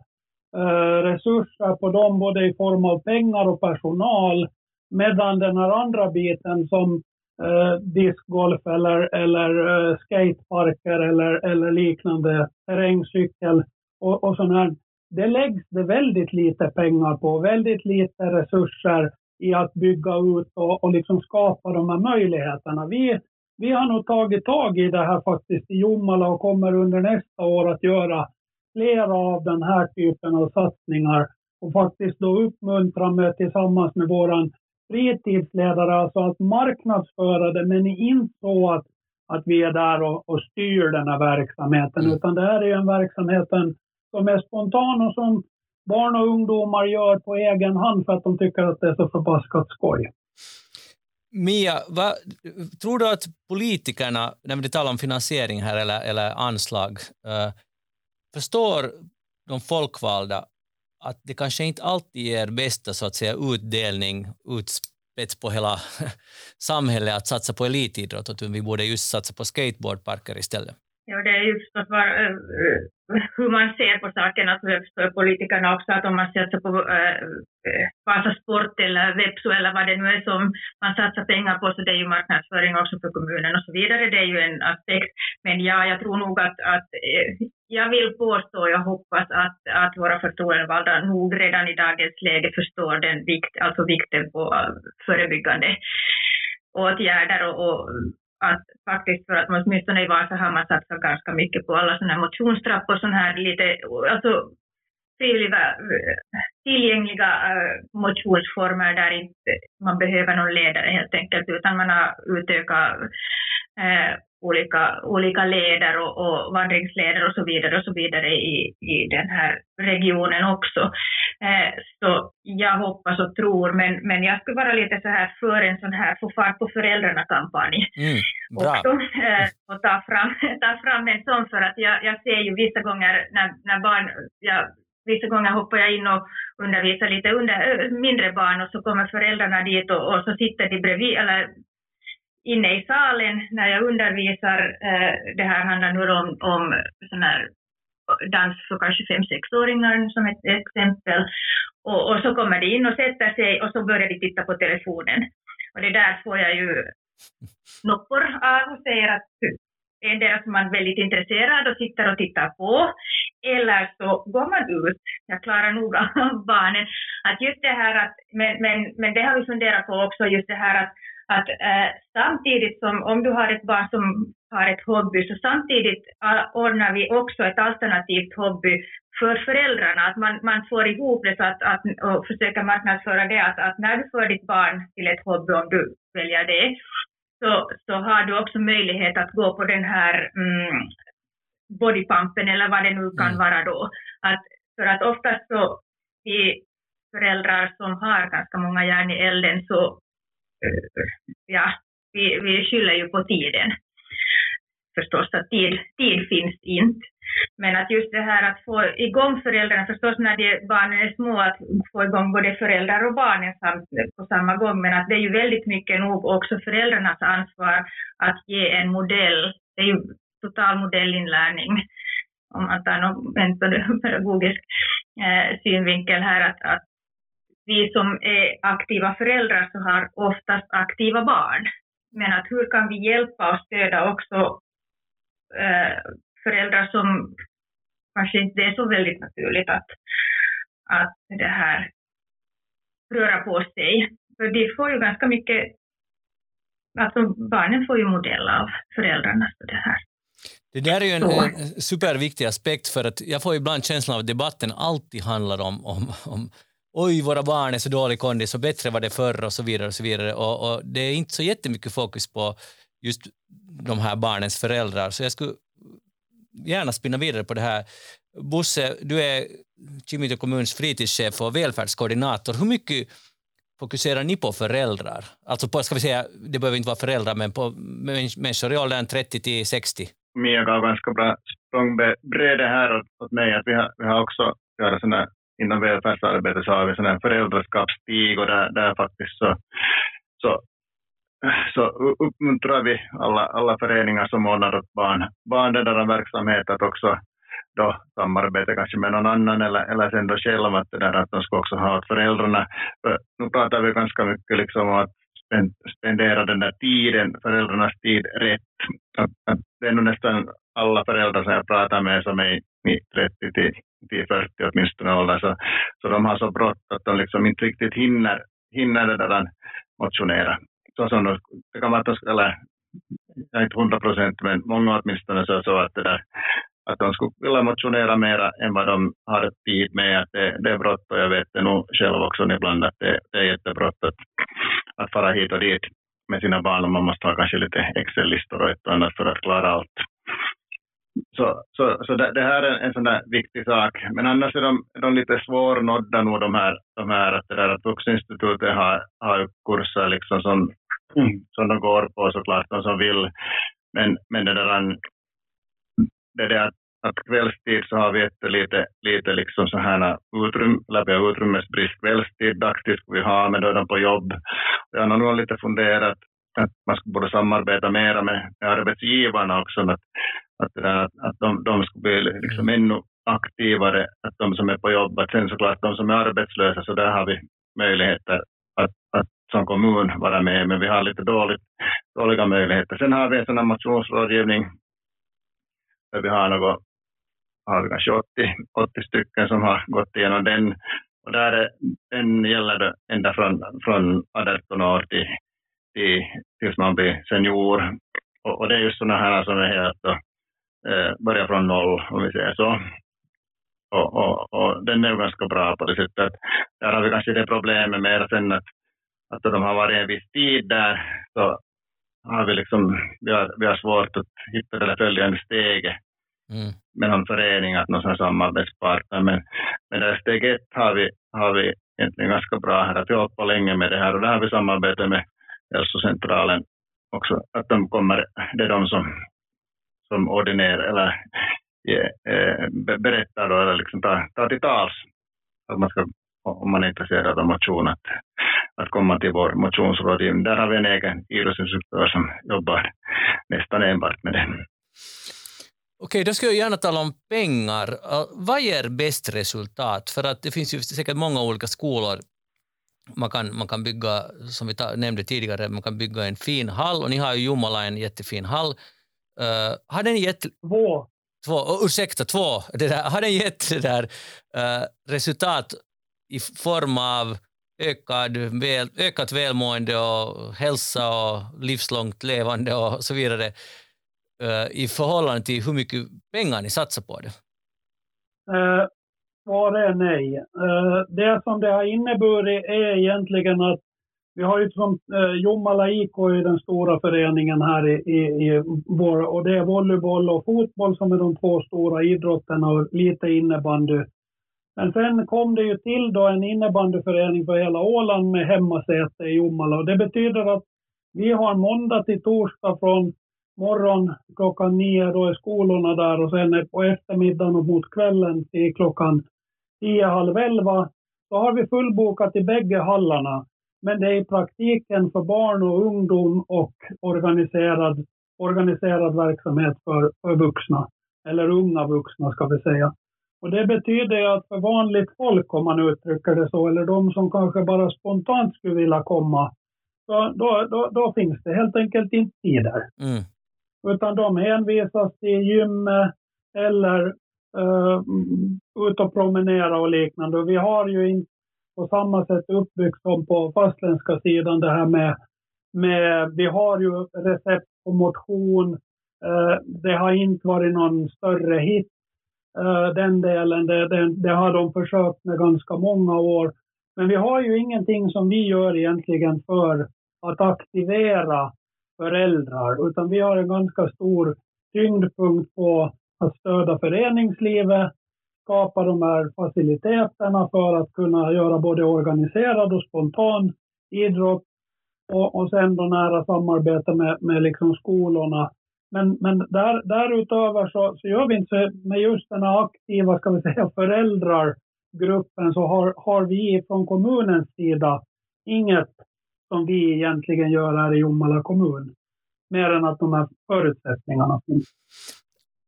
E: uh, resurser på dem, både i form av pengar och personal. Medan den här andra biten som uh, discgolf eller, eller uh, skateparker eller, eller liknande, terrängcykel och, och sånt här, det läggs det väldigt lite pengar på, väldigt lite resurser i att bygga ut och, och liksom skapa de här möjligheterna. Vi, vi har nog tagit tag i det här faktiskt i Jomala och kommer under nästa år att göra flera av den här typen av satsningar och faktiskt då uppmuntra med tillsammans med våran fritidsledare, alltså att marknadsföra det, men inte så att, att vi är där och, och styr den här verksamheten, mm. utan det här är en verksamhet som är spontan och som barn och ungdomar gör på egen hand för att de tycker att det är så förbaskat skoj.
B: Mia, vad, tror du att politikerna, när vi talar om finansiering här eller, eller anslag, eh, förstår de folkvalda att det kanske inte alltid ger bästa så att säga, utdelning, utspets på hela [LAUGHS] samhället att satsa på elitidrott, utan vi borde just satsa på skateboardparker istället?
D: Ja, det är ju förstås var, eh, hur man ser på saken, Jag för politikerna också, att om man satsar på eh, eh, äh, Vasa Sport eller Vepsu eller vad det nu är som man satsar pengar på, så det är ju marknadsföring också för kommunen och så vidare. Det är ju en aspekt. Men ja, jag tror nog att, att jag vill påstå, jag hoppas att, att våra förtroendevalda nog redan i dagens läge förstår den vikt, alltså vikten på förebyggande åtgärder och, och faktiskt för att man åtminstone i Vasa har man satsat ganska mycket på alla sådana här motionstrappor, sådana här lite, alltså frivilliga, tillgängliga uh, motionsformer där inte man behöver någon ledare helt enkelt, utan man har utökat uh, olika, olika leder och, och vandringsleder och så vidare och så vidare i, i den här regionen också. Eh, så jag hoppas och tror, men, men jag skulle vara lite så här för en sån här få fart på föräldrarna-kampanj mm, [LAUGHS] också. Eh, och ta fram, [LAUGHS] ta fram en sån för att jag, jag ser ju vissa gånger när, när barn, jag, vissa gånger hoppar jag in och undervisar lite under, mindre barn och så kommer föräldrarna dit och, och så sitter de bredvid, eller inne i salen när jag undervisar. Eh, det här handlar nu om, om sån här dans för kanske fem sexåringar som ett exempel. Och, och, så kommer de in och sätter sig och så börjar de titta på telefonen. Och det där får jag ju noppor av och säger att endera som man är väldigt intresserad och sitter och tittar på, eller så går man ut. Jag klarar nog av [LAUGHS] barnen. Att just det här att, men, men, men det har vi funderat på också, just det här att att eh, samtidigt som om du har ett barn som har ett hobby, så samtidigt uh, ordnar vi också ett alternativt hobby för föräldrarna, att man, man får ihop det så att, att, och försöker marknadsföra det, att, att när du för ditt barn till ett hobby, om du väljer det, så, så har du också möjlighet att gå på den här mm, bodypumpen eller vad det nu kan mm. vara då. Att, för att oftast så i föräldrar som har ganska många järn i elden så ja, vi, vi skyller ju på tiden. Förstås att tid, tid finns inte. Men att just det här att få igång föräldrarna, förstås när de, barnen är små, att få igång både föräldrar och barnen på samma gång, men att det är ju väldigt mycket nog också föräldrarnas ansvar att ge en modell. Det är ju total modellinlärning, om man tar någon pedagogisk eh, synvinkel här, att, att vi som är aktiva föräldrar så har oftast aktiva barn. Men att hur kan vi hjälpa och stödja också eh, föräldrar som kanske inte är så väldigt naturligt att, att det här röra på sig. För de får ju ganska mycket, alltså barnen får ju modell av föräldrarna. Så det här.
B: Det där är ju en, en, superviktig aspekt för att jag får ibland känslan av att debatten alltid handlar om, om, om oj, våra barn är så dålig kondis och bättre var det förr och så vidare. Och så vidare. Och, och, det är inte så jättemycket fokus på just de här barnens föräldrar. Så jag skulle gärna spinna vidare på det här. Bosse, du är Kimito kommuns fritidschef och välfärdskoordinator. Hur mycket fokuserar ni på föräldrar? Alltså på, ska vi säga, det behöver inte vara föräldrar, men på människor i åldern 30 till 60?
C: Mia gav ganska bra språngbräde här åt, åt mig. Att vi, har, vi har också göra sådana inom välfärdsarbetet så har vi sån föräldraskapsstig och där, där faktiskt så, så, så uppmuntrar vi alla, alla föreningar som ordnar åt barn, barn verksamhet att också då samarbeta kanske med någon annan eller, eller sen då själva att, det där, att de ska också ha föräldrarna. För nu pratar vi ganska mycket liksom om att spendera den där tiden, föräldrarnas tid rätt. Att, att det är nog nästan alla föräldrar som jag pratar med som är i 30 till, till 40 åtminstone åldern, så, så de har så brått att de liksom inte riktigt hinner, hinner det där motionera. Så som de, det kan vara att de, eller inte hundra procent, men många åtminstone så, så att det där att de skulle vilja motionera mera än vad de har tid med. Att det, det är brått och jag vet det nog själv också ibland att det, det är jättebrått att att fara hit och dit med sina barn och man måste ha kanske lite Excel-listor och annat för att klara allt. Så, så, så det, det, här är en sån där viktig sak. Men annars är de, de lite svårnådda nog de här, de här att, det där, att Vuxeninstitutet har, har kurser liksom som, som de går på såklart, de som vill. Men, men det där det där att, kvällstid så har vi lite, lite liksom så här utrymme, eller vi har utrymmesbrist kvällstid, dagtid skulle vi ha, men då är de på jobb. Jag har nog lite funderat att man skulle borde samarbeta mera med, med arbetsgivarna också, att, att, det där, att, att de, de skulle bli liksom mm. ännu aktivare, att de som är på jobb, att sen såklart de som är arbetslösa, så där har vi möjligheter att, att som kommun vara med, men vi har lite dåligt, dåliga möjligheter. Sen har vi en sån här motionsrådgivning där vi har något, har vi kanske 80, 80 stycken som har gått igenom den. Och där är, den gäller det ända från, från 18 år till, till, tills man blir senior. Och, och det är just sådana här som är helt eh, börjar från noll, om vi säger så. Och, och, och, den är ju ganska bra på det sättet. Där har vi kanske det problemet med sen att, att de har varit en viss tid där så har vi liksom, vi har, vi har svårt att hitta det följande steget mm. med någon förening, att någon samarbetspartner. Men, men där steg ett har vi, har vi egentligen ganska bra här, att vi har hållit på länge med det här och där har vi samarbete med hälsocentralen också, att de kommer, det är de som, som ordinerar eller eh, eh berättar då, eller liksom tar, tar till tals att man ska, om man är intresserad av motion, att, att komma till vår motionsrådgivning. Där har vi en egen idrottsinstruktör som jobbar nästan enbart med det.
B: Okej, då ska jag gärna tala om pengar. Vad ger bäst resultat? För att det finns ju säkert många olika skolor. Man kan, man kan bygga, som vi ta, nämnde tidigare, man kan bygga en fin hall och ni har ju Jomala en jättefin hall. Uh, har den gett...
E: Två.
B: Två, oh, ursäkta, två. Det där, [LAUGHS] har den gett det där, uh, resultat i form av ökad väl, ökat välmående och hälsa och livslångt levande och så vidare? uh, i förhållande till hur mycket pengar ni satsar på det?
E: Uh, Svaret är nej. Uh, det som det har inneburit är egentligen att vi har ju som eh, Jomala IK är den stora föreningen här i, i, i vår, och det är volleyboll och fotboll som är de två stora idrotterna och lite innebandy. Men sen kom det ju till då en innebandyförening för hela Åland med hemmasäte i Jomala och det betyder att vi har måndag till torsdag från morgon klockan nio, då är skolorna där och sen på eftermiddagen och mot kvällen till klockan tio, halv elva, då har vi fullbokat i bägge hallarna. Men det är i praktiken för barn och ungdom och organiserad, organiserad verksamhet för, för vuxna, eller unga vuxna ska vi säga. Och det betyder att för vanligt folk, om man uttrycker det så, eller de som kanske bara spontant skulle vilja komma, då, då, då, då finns det helt enkelt inte tider. Mm. Utan de hänvisas till gym eller uh, ut och promenera och liknande. Och vi har ju inte på samma sätt uppbyggt som på fastländska sidan det här med, med vi har ju recept på motion. Eh, det har inte varit någon större hit. Eh, den delen, det, det, det, har de försökt med ganska många år. Men vi har ju ingenting som vi gör egentligen för att aktivera föräldrar, utan vi har en ganska stor tyngdpunkt på att stödja föreningslivet, skapa de här faciliteterna för att kunna göra både organiserad och spontan idrott och, och sen då nära samarbete med, med liksom skolorna. Men, men där, därutöver så, så gör vi inte med just den här aktiva, ska vi säga, föräldrargruppen så har, har vi från kommunens sida inget som vi egentligen gör här i Jomala kommun. Mer än att de här förutsättningarna finns.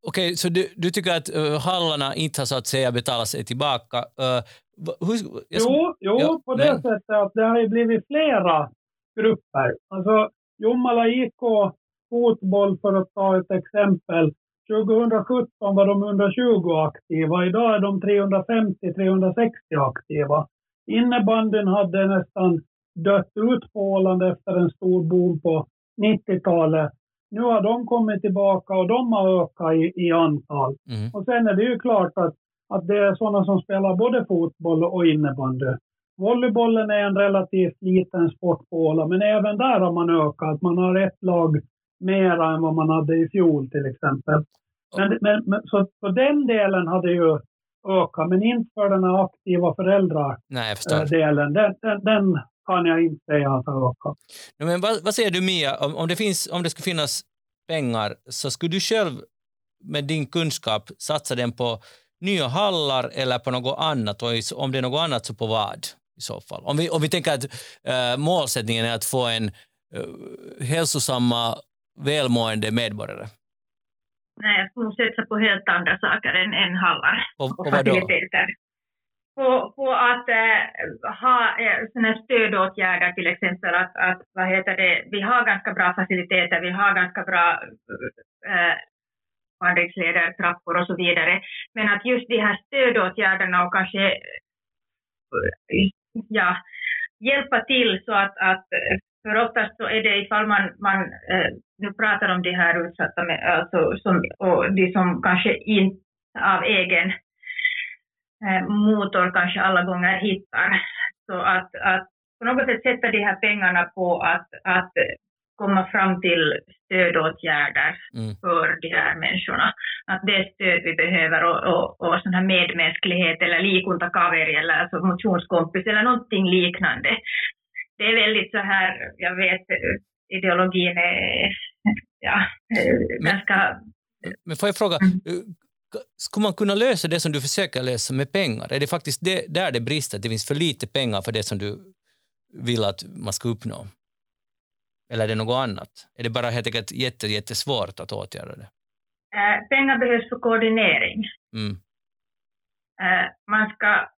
B: Okej, okay, så du, du tycker att uh, hallarna inte har så att säga betalat sig tillbaka. Uh,
E: hur, jo, jo ja, på det men... sättet att det har ju blivit flera grupper. Alltså Jomala IK fotboll för att ta ett exempel. 2017 var de 120 aktiva. Idag är de 350-360 aktiva. Innebanden hade nästan dött ut på Åland efter en stor boom på 90-talet. Nu har de kommit tillbaka och de har ökat i, i antal. Mm. Och sen är det ju klart att, att det är sådana som spelar både fotboll och innebandy. volleybollen är en relativt liten sport på Åland, men även där har man ökat. Man har ett lag mera än vad man hade i fjol till exempel. Men, men, men så, så den delen hade ju ökat, men inte för den aktiva föräldrar-delen. Den, den, den, kan jag inte säga har ökat.
B: Men vad, vad säger du Mia, om, om, det finns, om det skulle finnas pengar, så skulle du själv med din kunskap satsa den på nya hallar eller på något annat? Och om det är något annat, så på vad i så fall? Om vi, om vi tänker att äh, målsättningen är att få en äh, hälsosamma, välmående medborgare.
D: Nej, jag skulle satsa på helt andra saker än, än hallar
B: och, och, och faciliteter.
D: På, på att äh, ha eh, såna stödåtgärder till exempel att, att vad heter det, vi har ganska bra faciliteter, vi har ganska bra eh, äh, vandringsleder, trappor och så vidare. Men att just de här stödåtgärderna och kanske ja, hjälpa till så att, att för oftast så är det ifall man, man äh, nu pratar om de här utsatta, med, alltså som, och de som kanske inte av egen motor kanske alla gånger hittar. Så att, att på något sätt sätta de här pengarna på att, att komma fram till stödåtgärder mm. för de här människorna. Att det stöd vi behöver och, och, och sån här medmänsklighet eller likunta kaveri eller alltså motionskompis eller någonting liknande. Det är väldigt så här, jag vet, ideologin är ja, ganska...
B: Men får jag fråga, mm. Skulle man kunna lösa det som du försöker lösa med pengar? Är det faktiskt det, där det brister, att det finns för lite pengar för det som du vill att man ska uppnå? Eller är det något annat? Är det bara helt enkelt jätte, jättesvårt att åtgärda det?
D: Äh, pengar behövs för koordinering. Mm. Äh, man ska...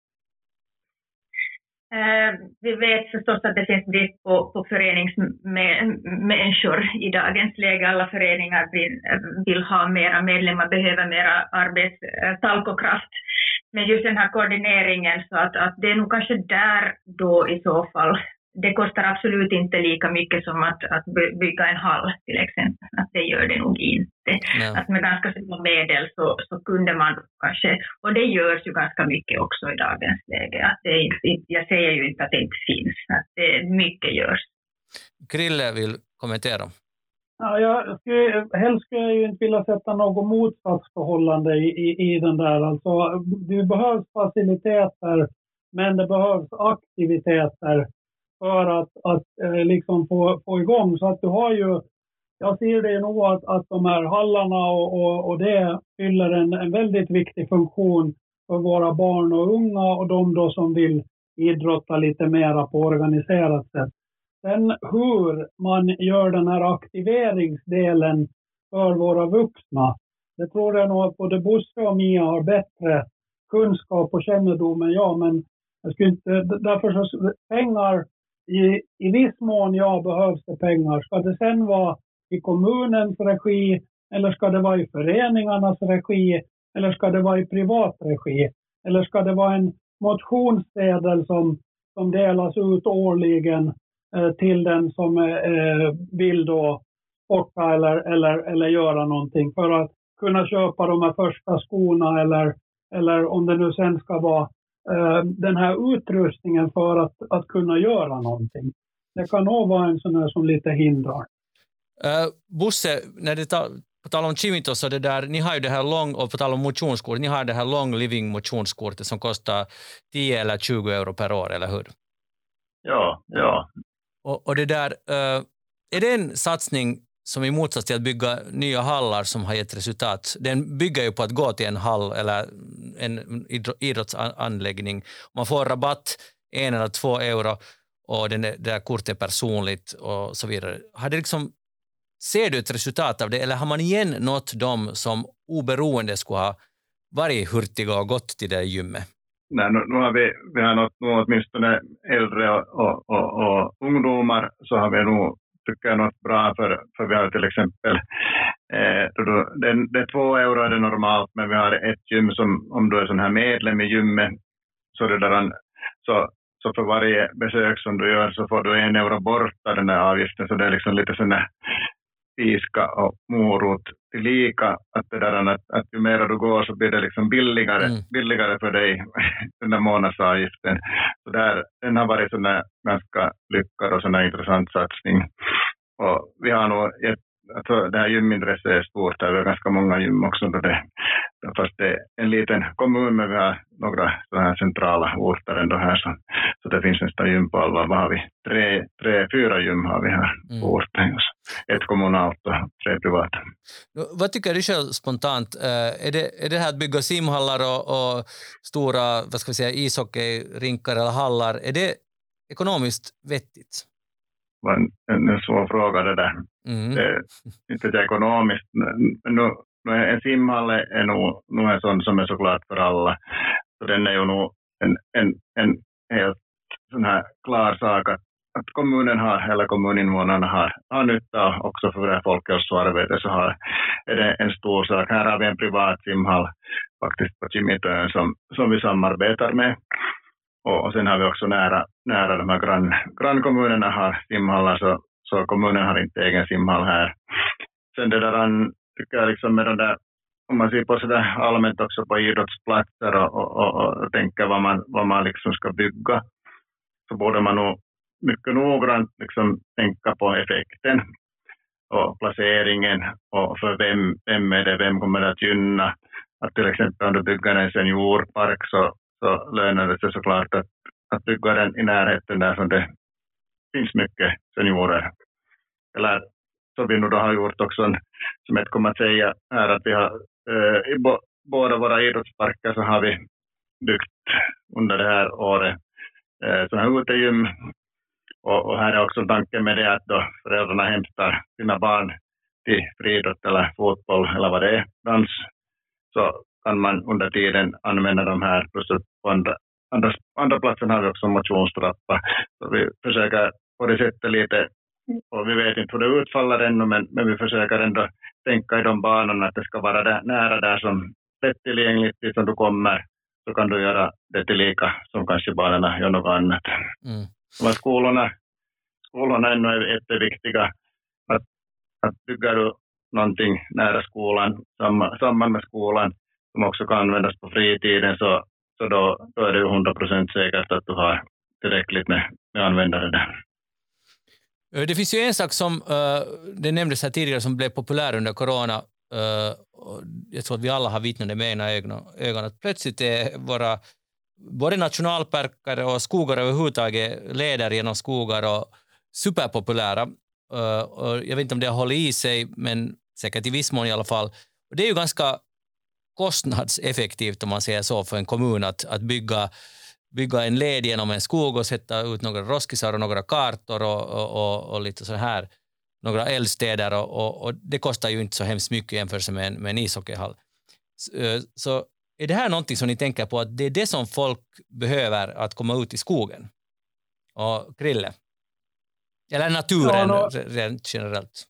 D: Eh, vi vet förstås att det finns brist på, på föreningsmänniskor i dagens läge. Alla föreningar vill, vill ha mera medlemmar, behöver mera arbetstalkokraft. Eh, Men just den här koordineringen, så att, att det är nog kanske där då i så fall det kostar absolut inte lika mycket som att, att bygga en hall till exempel. Att det gör det nog inte. Att med ganska små medel så, så kunde man kanske, och det görs ju ganska mycket också i dagens läge. Att det inte, jag säger ju inte att det inte finns, att det, mycket görs.
B: Krille vill kommentera.
E: Ja, jag skulle, helst skulle jag ju inte vilja sätta något motsatsförhållande i, i, i den där. Alltså, det behövs faciliteter, men det behövs aktiviteter för att, att eh, liksom få, få igång. Så att du har ju, jag ser det nog att, att de här hallarna och, och, och det fyller en, en väldigt viktig funktion för våra barn och unga och de då som vill idrotta lite mera på organiserat sätt. Sen hur man gör den här aktiveringsdelen för våra vuxna, det tror jag nog att både Bosse och Mia har bättre kunskap och kännedom än jag, men jag skulle inte, därför så pengar i, i viss mån, ja, behövs det pengar. Ska det sen vara i kommunens regi eller ska det vara i föreningarnas regi eller ska det vara i privat regi? Eller ska det vara en motionssedel som, som delas ut årligen eh, till den som eh, vill då sporta eller, eller, eller göra någonting för att kunna köpa de här första skorna eller, eller om det nu sen ska vara den här utrustningen för att, att kunna göra någonting. Det kan nog vara en sån här som lite hindrar.
B: Uh, Bosse, när det tar, på tal om Chimito, så det där, ni har ju det här lång, och på tal om motionskort, ni har det här long living motionskortet som kostar 10 eller 20 euro per år, eller hur?
C: Ja, ja.
B: Och, och det där, uh, är det en satsning som i motsats till att bygga nya hallar som har gett resultat, den bygger ju på att gå till en hall eller en idrottsanläggning. Man får rabatt en eller två euro och den, det där kortet är personligt och så vidare. Har det liksom, ser du ett resultat av det eller har man igen nått de som oberoende skulle ha varit hurtiga och gått till det gymmet?
C: Nej, nu, nu har vi, vi har nått nu åtminstone äldre och, och, och, och ungdomar så har vi nog tycker jag något bra för, för vi har till exempel, eh, då, den, det, är två euro är det normalt, men vi har ett gym som om du är sån här medlem i gymmet, så, det där, så, så för varje besök som du gör så får du en euro bort av den där avgiften, så det är liksom lite sån här piska och morot tillika. Att, det där, att, att ju mer du går så blir det liksom billigare, mm. billigare för dig, [LAUGHS] den där månadsavgiften. Så där, den har varit sån ganska lyckad och sån intressant satsning. Och vi har nog gett alltså det här gymintresset är stort. Det är ganska många gym också. Det, fast det är en liten kommun, men vi har några sådana här centrala orter ändå här. Så, så det finns nästan gym på alla. Vad har vi? Tre, tre, fyra gym har vi här på mm. orten. Ett kommunalt och tre privata.
B: Vad tycker du själv spontant? Eh, är det, är det här att bygga simhallar och, och stora vad ska vi säga, ishockeyrinkar eller hallar, är det ekonomiskt vettigt?
C: Var en, en svår fråga det där. Mm. Det, inte det ekonomiskt. Nu, nu en simhall är nog, nog en sån som är såklart för alla. Så den är ju nog en, en, en helt sån här klar sak att, att kommunen har, eller kommuninvånarna har, har nytta också för det folkhälsoarbetet så har, är det en stor sak. Här har vi en privat simhall faktiskt på Kimitön som, som vi samarbetar med. Och, och sen har vi också nära, nära de här grann, grannkommunerna har simhallar, så, alltså så kommunen har inte egen simhall här. Sen det där, tycker jag liksom med de där, om man ser på sådär allmänt också på idrottsplatser och, och, och, och tänker vad man, vad man liksom ska bygga, så borde man nog mycket noggrant liksom tänka på effekten och placeringen och för vem, vem är det, vem kommer det att gynna. Att till exempel om du bygger en seniorpark så så lönar det sig såklart att, att bygga den i närheten där som det finns mycket seniorer. Eller som vi nu då har gjort också, en, som jag kommer att säga här, att vi har eh, i bo, båda våra idrottsparker så har vi byggt under det här året eh, sådana här utegym. Och, och, här är också tanken med det att då föräldrarna hämtar sina barn till friidrott eller fotboll eller vad det är, dans, så kan man under tiden använda de här. Plus att på andra, andra, andra platsen har vi också motionstrappa. Så vi försöker på det sättet lite, och vi vet inte hur det utfaller ännu, men, men vi försöker ändå tänka i de banorna att det ska vara där, nära där som lättillgängligt dit som du kommer, så kan du göra det tillika som kanske barnen gör något annat. Mm. Men skolorna, skolorna ännu är jätteviktiga. Att, att bygger du någonting nära skolan, samman, samman med skolan, som också kan användas på fritiden så, så då, då är det ju 100 procent säkert att du har tillräckligt med, med användare där.
B: Eh, det finns ju en sak som eh, det nämndes här tidigare som blev populär under corona. Eh, jag tror att vi alla har vittnat det med egna ögon, att plötsligt är våra både nationalparker och skogar överhuvudtaget leder genom skogar och superpopulära. Jag vet inte om det har hållit i sig, men säkert i viss mån i alla fall. Det är ju ganska kostnadseffektivt om man säger så för en kommun att, att bygga, bygga en led genom en skog och sätta ut några roskisar och några kartor och, och, och, och lite så här några eldstäder och, och, det kostar ju inte så hemskt mycket jämfört med en, med en ishockeyhall. Så, så är det här någonting som ni tänker på att det är det som folk behöver att komma ut i skogen? Och Krille? Eller naturen ja, rent generellt?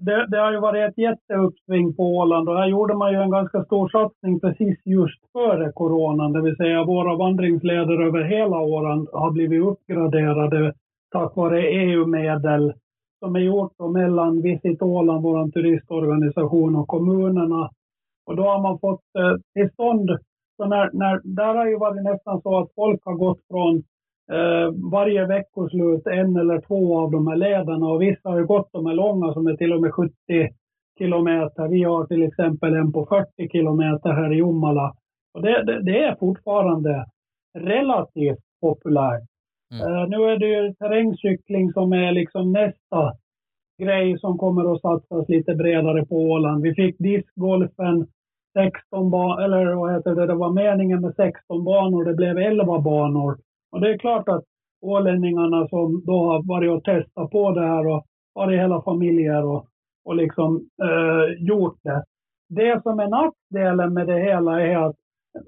E: Det, det, har ju varit ett jätteuppsving på Åland och här gjorde man ju en ganska stor satsning precis just före coronan, det vill säga våra vandringsleder över hela Åland har blivit uppgraderade tack vare EU-medel som är gjort mellan Visit Åland, vår turistorganisation och kommunerna. Och då har man fått eh, till stånd, så när, när, där har ju varit nästan så att folk har gått från eh, varje veckoslut en eller två av de här lederna och vissa har ju gått de här långa som är till och med 70 kilometer. Vi har till exempel en på 40 kilometer här i Jomala. Och det, det, det är fortfarande relativt populärt. Mm. Uh, nu är det ju terrängcykling som är liksom nästa grej som kommer att satsas lite bredare på Åland. Vi fick discgolfen 16 banor, eller vad heter det, det var meningen med 16 banor, det blev 11 banor. Och det är klart att ålänningarna som då har varit och testat på det här och varit hela familjer och, och liksom eh, gjort det. Det som är nackdelen med det hela är att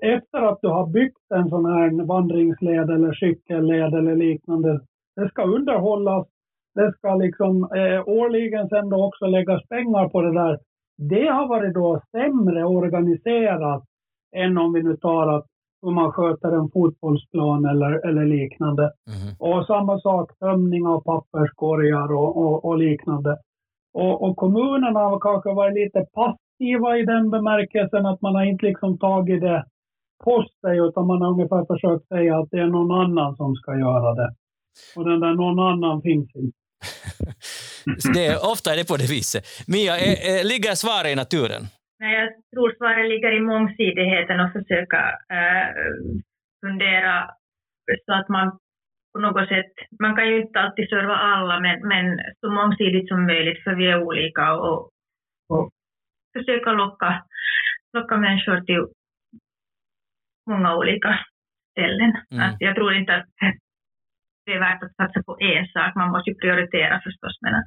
E: efter att du har byggt en sån här vandringsled eller cykelled eller liknande, det ska underhållas, det ska liksom eh, årligen sen då också läggas pengar på det där. Det har varit då sämre organiserat än om vi nu tar att hur man sköter en fotbollsplan eller, eller liknande. Mm. Och samma sak, tömning av papperskorgar och, och, och, liknande. Och, och kommunerna har kanske varit lite passiva i den bemärkelsen att man har inte liksom tagit det på sig utan man har ungefär försökt säga att det är någon annan som ska göra det. Och den där någon annan finns inte. [LAUGHS]
B: det är, ofta är det på det viset. Mia, är, är, ligger svaret i naturen?
D: Nej, jag tror svaret ligger i mångsidigheten och försöka äh, fundera så att man på något sätt, man kan ju inte alltid serva alla, men, men så mångsidigt som möjligt för vi är olika och, och försöka locka, locka människor till många olika ställen. Mm. Att jag tror inte att det är värt att satsa på en sak, man måste ju prioritera förstås men att,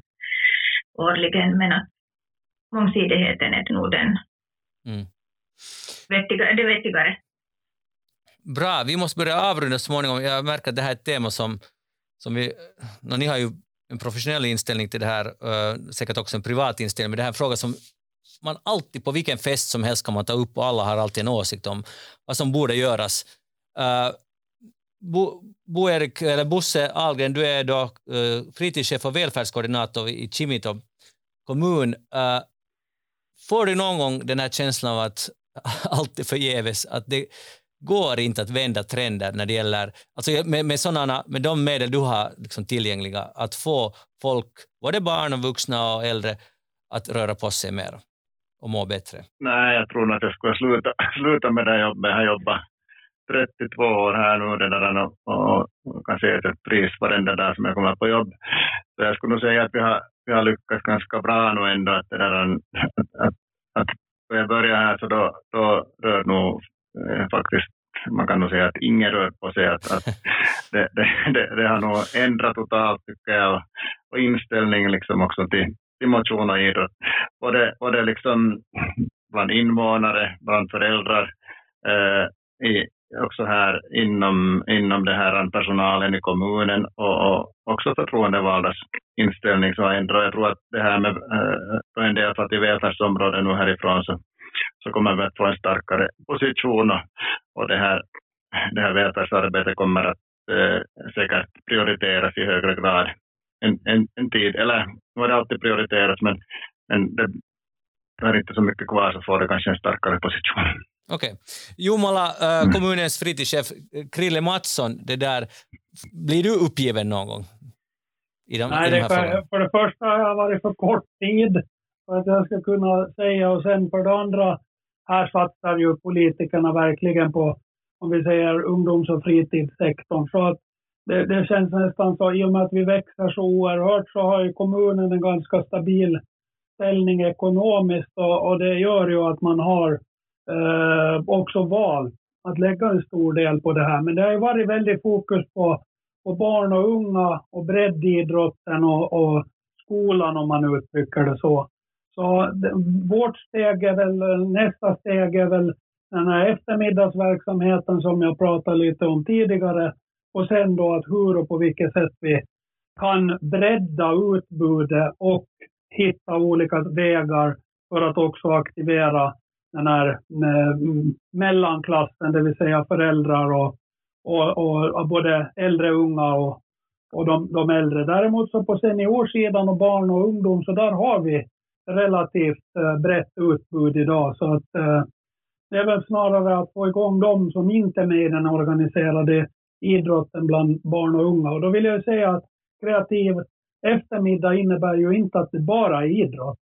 D: årligen, men att mångsidigheten är nog den mm. vettiga, det vettigare.
B: Bra, vi måste börja avrunda småningom. Jag märker att det här är ett tema som, som vi... No, ni har ju en professionell inställning till det här, uh, säkert också en privat inställning, men det här är en fråga som man alltid på vilken fest som helst kan man ta upp och alla har alltid en åsikt om vad som borde göras. Uh, Bo, Bo Erik, eller Bosse Ahlgren, du är då uh, fritidschef och välfärdskoordinator i Kimito kommun. Uh, får du någon gång den här känslan av att [LAUGHS] allt är förgäves, att det går inte att vända trender när det gäller, alltså med, med, sådana, med de medel du har liksom tillgängliga, att få folk, både barn och vuxna och äldre, att röra på sig mer och må bättre?
C: Nej, jag tror nog att jag skulle sluta, [LAUGHS] sluta med det jobbet. Jag har jobbat 32 år här nu redan och, och, och kan se ett pris varenda dag som jag kommer på jobb. Så jag skulle nog säga att vi har, vi har lyckats ganska bra nu ändå. Att, [LAUGHS] det där, att, att, att då jag började här så då, då rör nog eh, faktiskt man kan nog säga att ingen rör på sig. [LAUGHS] Att, att det, det, det, det, har nog ändrat totalt tycker jag och, och inställningen liksom också till, till motion och idrott. Både, både liksom bland invånare, bland föräldrar, eh, i, också här inom, inom det här personalen i kommunen och, och också förtroendevaldas inställning så har ändrat. Jag tror att det här med eh, på en del i välfärdsområden nu härifrån så, så kommer vi att få en starkare position och, och det, här, det här välfärdsarbetet kommer att eh, säkert prioriteras i högre grad en, en, en tid. Eller nu har det alltid prioriterats men, men det är inte så mycket kvar så får det kanske en starkare position.
B: Okej. Okay. Jomala, äh, kommunens fritidschef Krille Mattsson, det där, blir du uppgiven någon gång?
E: I de, Nej, i de det för, för det första har jag varit för kort tid för att jag ska kunna säga och sen för det andra, här satsar ju politikerna verkligen på, om vi säger ungdoms och fritidssektorn. Så att det, det känns nästan så, i och med att vi växer så oerhört så har ju kommunen en ganska stabil ställning ekonomiskt och, och det gör ju att man har eh, också valt att lägga en stor del på det här. Men det har ju varit väldigt fokus på, på barn och unga och breddidrotten och, och skolan om man uttrycker det så. Så det, vårt steg är väl, nästa steg är väl den här eftermiddagsverksamheten som jag pratade lite om tidigare. Och sen då att hur och på vilket sätt vi kan bredda utbudet och hitta olika vägar för att också aktivera den här eh, mellanklassen, det vill säga föräldrar och, och, och både äldre, och unga och, och de, de äldre. Däremot så på seniorsidan och barn och ungdom så där har vi relativt eh, brett utbud idag. Så att, eh, det är väl snarare att få igång de som inte är med i den organiserade idrotten bland barn och unga. Och då vill jag säga att kreativ eftermiddag innebär ju inte att det bara är idrott.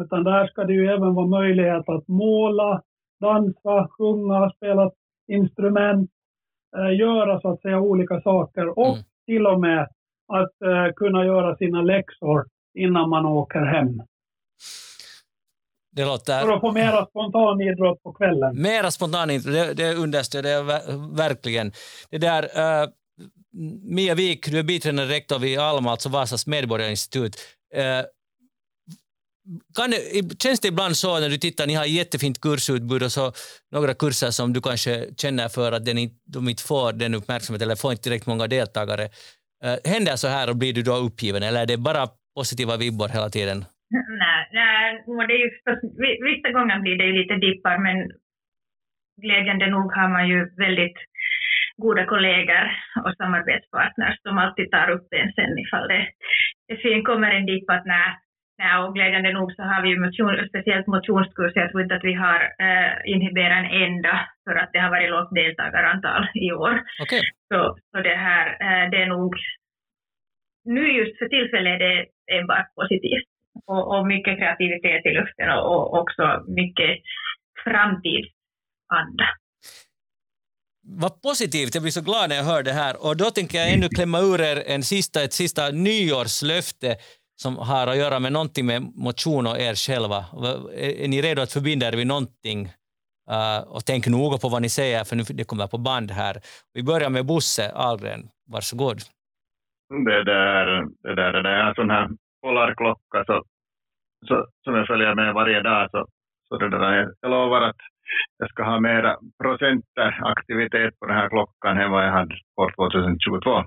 E: Utan där ska det ju även vara möjlighet att måla, dansa, sjunga, spela instrument, eh, göra så att säga olika saker och mm. till och med att eh, kunna göra sina läxor innan man åker hem.
B: Det låter...
E: För att få mera spontan idrott på kvällen.
B: Mera spontan idrott, det, det understöder jag verkligen. Det där, uh, Mia Wik, du är biträdande rektor vid Alma, alltså Vasas medborgarinstitut. Uh, kan känns det ibland så när du tittar, ni har jättefint kursutbud och så några kurser som du kanske känner för att den, de inte får den uppmärksamhet eller får inte tillräckligt många deltagare. Uh, händer så här och blir du då uppgiven eller är det bara positiva vibbar hela tiden? [LAUGHS]
D: Nej, nej det är ju förstås, vissa gånger blir det ju lite dippar men glädjande nog har man ju väldigt goda kollegor och samarbetspartners som alltid tar upp en sen ifall det, det kommer en dipp att nej, Ja, och glädjande nog så har vi motion, speciellt motionskurser, jag tror inte att vi har eh, inhiberat en enda för att det har varit lågt deltagarantal i år.
B: Okej.
D: Så, så det här, eh, det är nog, nu just för tillfället är det enbart positivt och, och mycket kreativitet i luften och, och också mycket framtidsanda.
B: Vad positivt, jag blir så glad när jag hör det här. Och då tänker jag ännu klämma ur er en sista, ett sista nyårslöfte som har att göra med någonting med motion och er själva. Är, ni redo att förbinda er vid någonting? Uh, och tänk noga på vad ni säger, för nu, det kommer på band här. Vi börjar med Bosse Ahlgren. Varsågod.
C: Det där, det där, det där är en sån här polarklocka så, så, som jag följer med varje dag. Så, så det där, jag lovar att jag ska ha mera procenter aktivitet på den här klockan än vad jag hade på 2022.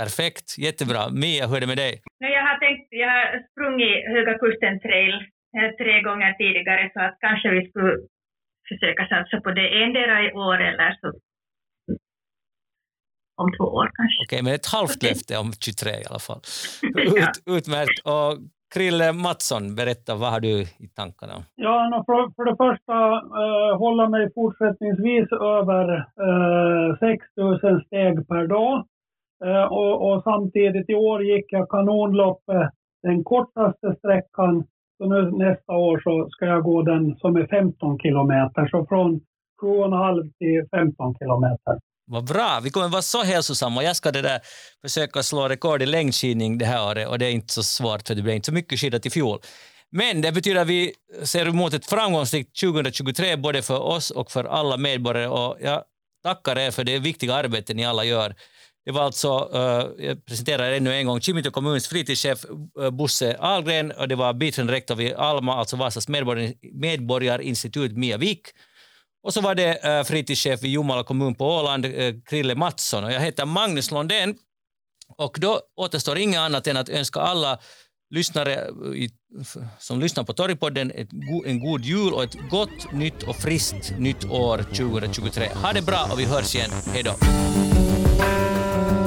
B: Perfekt, jättebra. Mia, hur är det med dig?
D: Jag har tänkt, jag har sprungit Höga Kusten trail eh, tre gånger tidigare så att kanske vi skulle försöka satsa på det endera i år eller så om två år kanske.
B: Okej, men ett halvt löfte om 23 i alla fall. [LAUGHS] Ut, utmärkt. Och Krille Mattsson, berätta, vad har du i tankarna?
E: Ja, för, för det första eh, hålla mig fortsättningsvis över eh, 6 000 steg per dag. Eh, och, och, samtidigt i år gick jag kanonloppet den kortaste sträckan. Så nu nästa år så ska jag gå den som är 15 kilometer. Så från 7,5 till 15 kilometer.
B: Vad bra, vi kommer vara så hälsosamma. Jag ska det där försöka slå rekord i längdskidning det här året och det är inte så svårt för det blev inte så mycket skidat i fjol. Men det betyder att vi ser emot ett framgångsrikt 2023 både för oss och för alla medborgare och jag tackar er för det viktiga arbete ni alla gör. Det var alltså, uh, jag presenterar ännu en gång, Kimito kommuns fritidschef uh, Bosse Ahlgren och det var biträdande rektor vid Alma, alltså Vasas medborgar, medborgarinstitut Mia Wik och så var det uh, fritidschef vid Jomala kommun på Åland, uh, Krille Mattsson. Och jag heter Magnus Londén. Och då återstår inget annat än att önska alla lyssnare i, som lyssnar på Torgpodden en god jul och ett gott nytt och friskt nytt år 2023. Ha det bra och vi hörs igen. Hej då!
A: Torgpodden.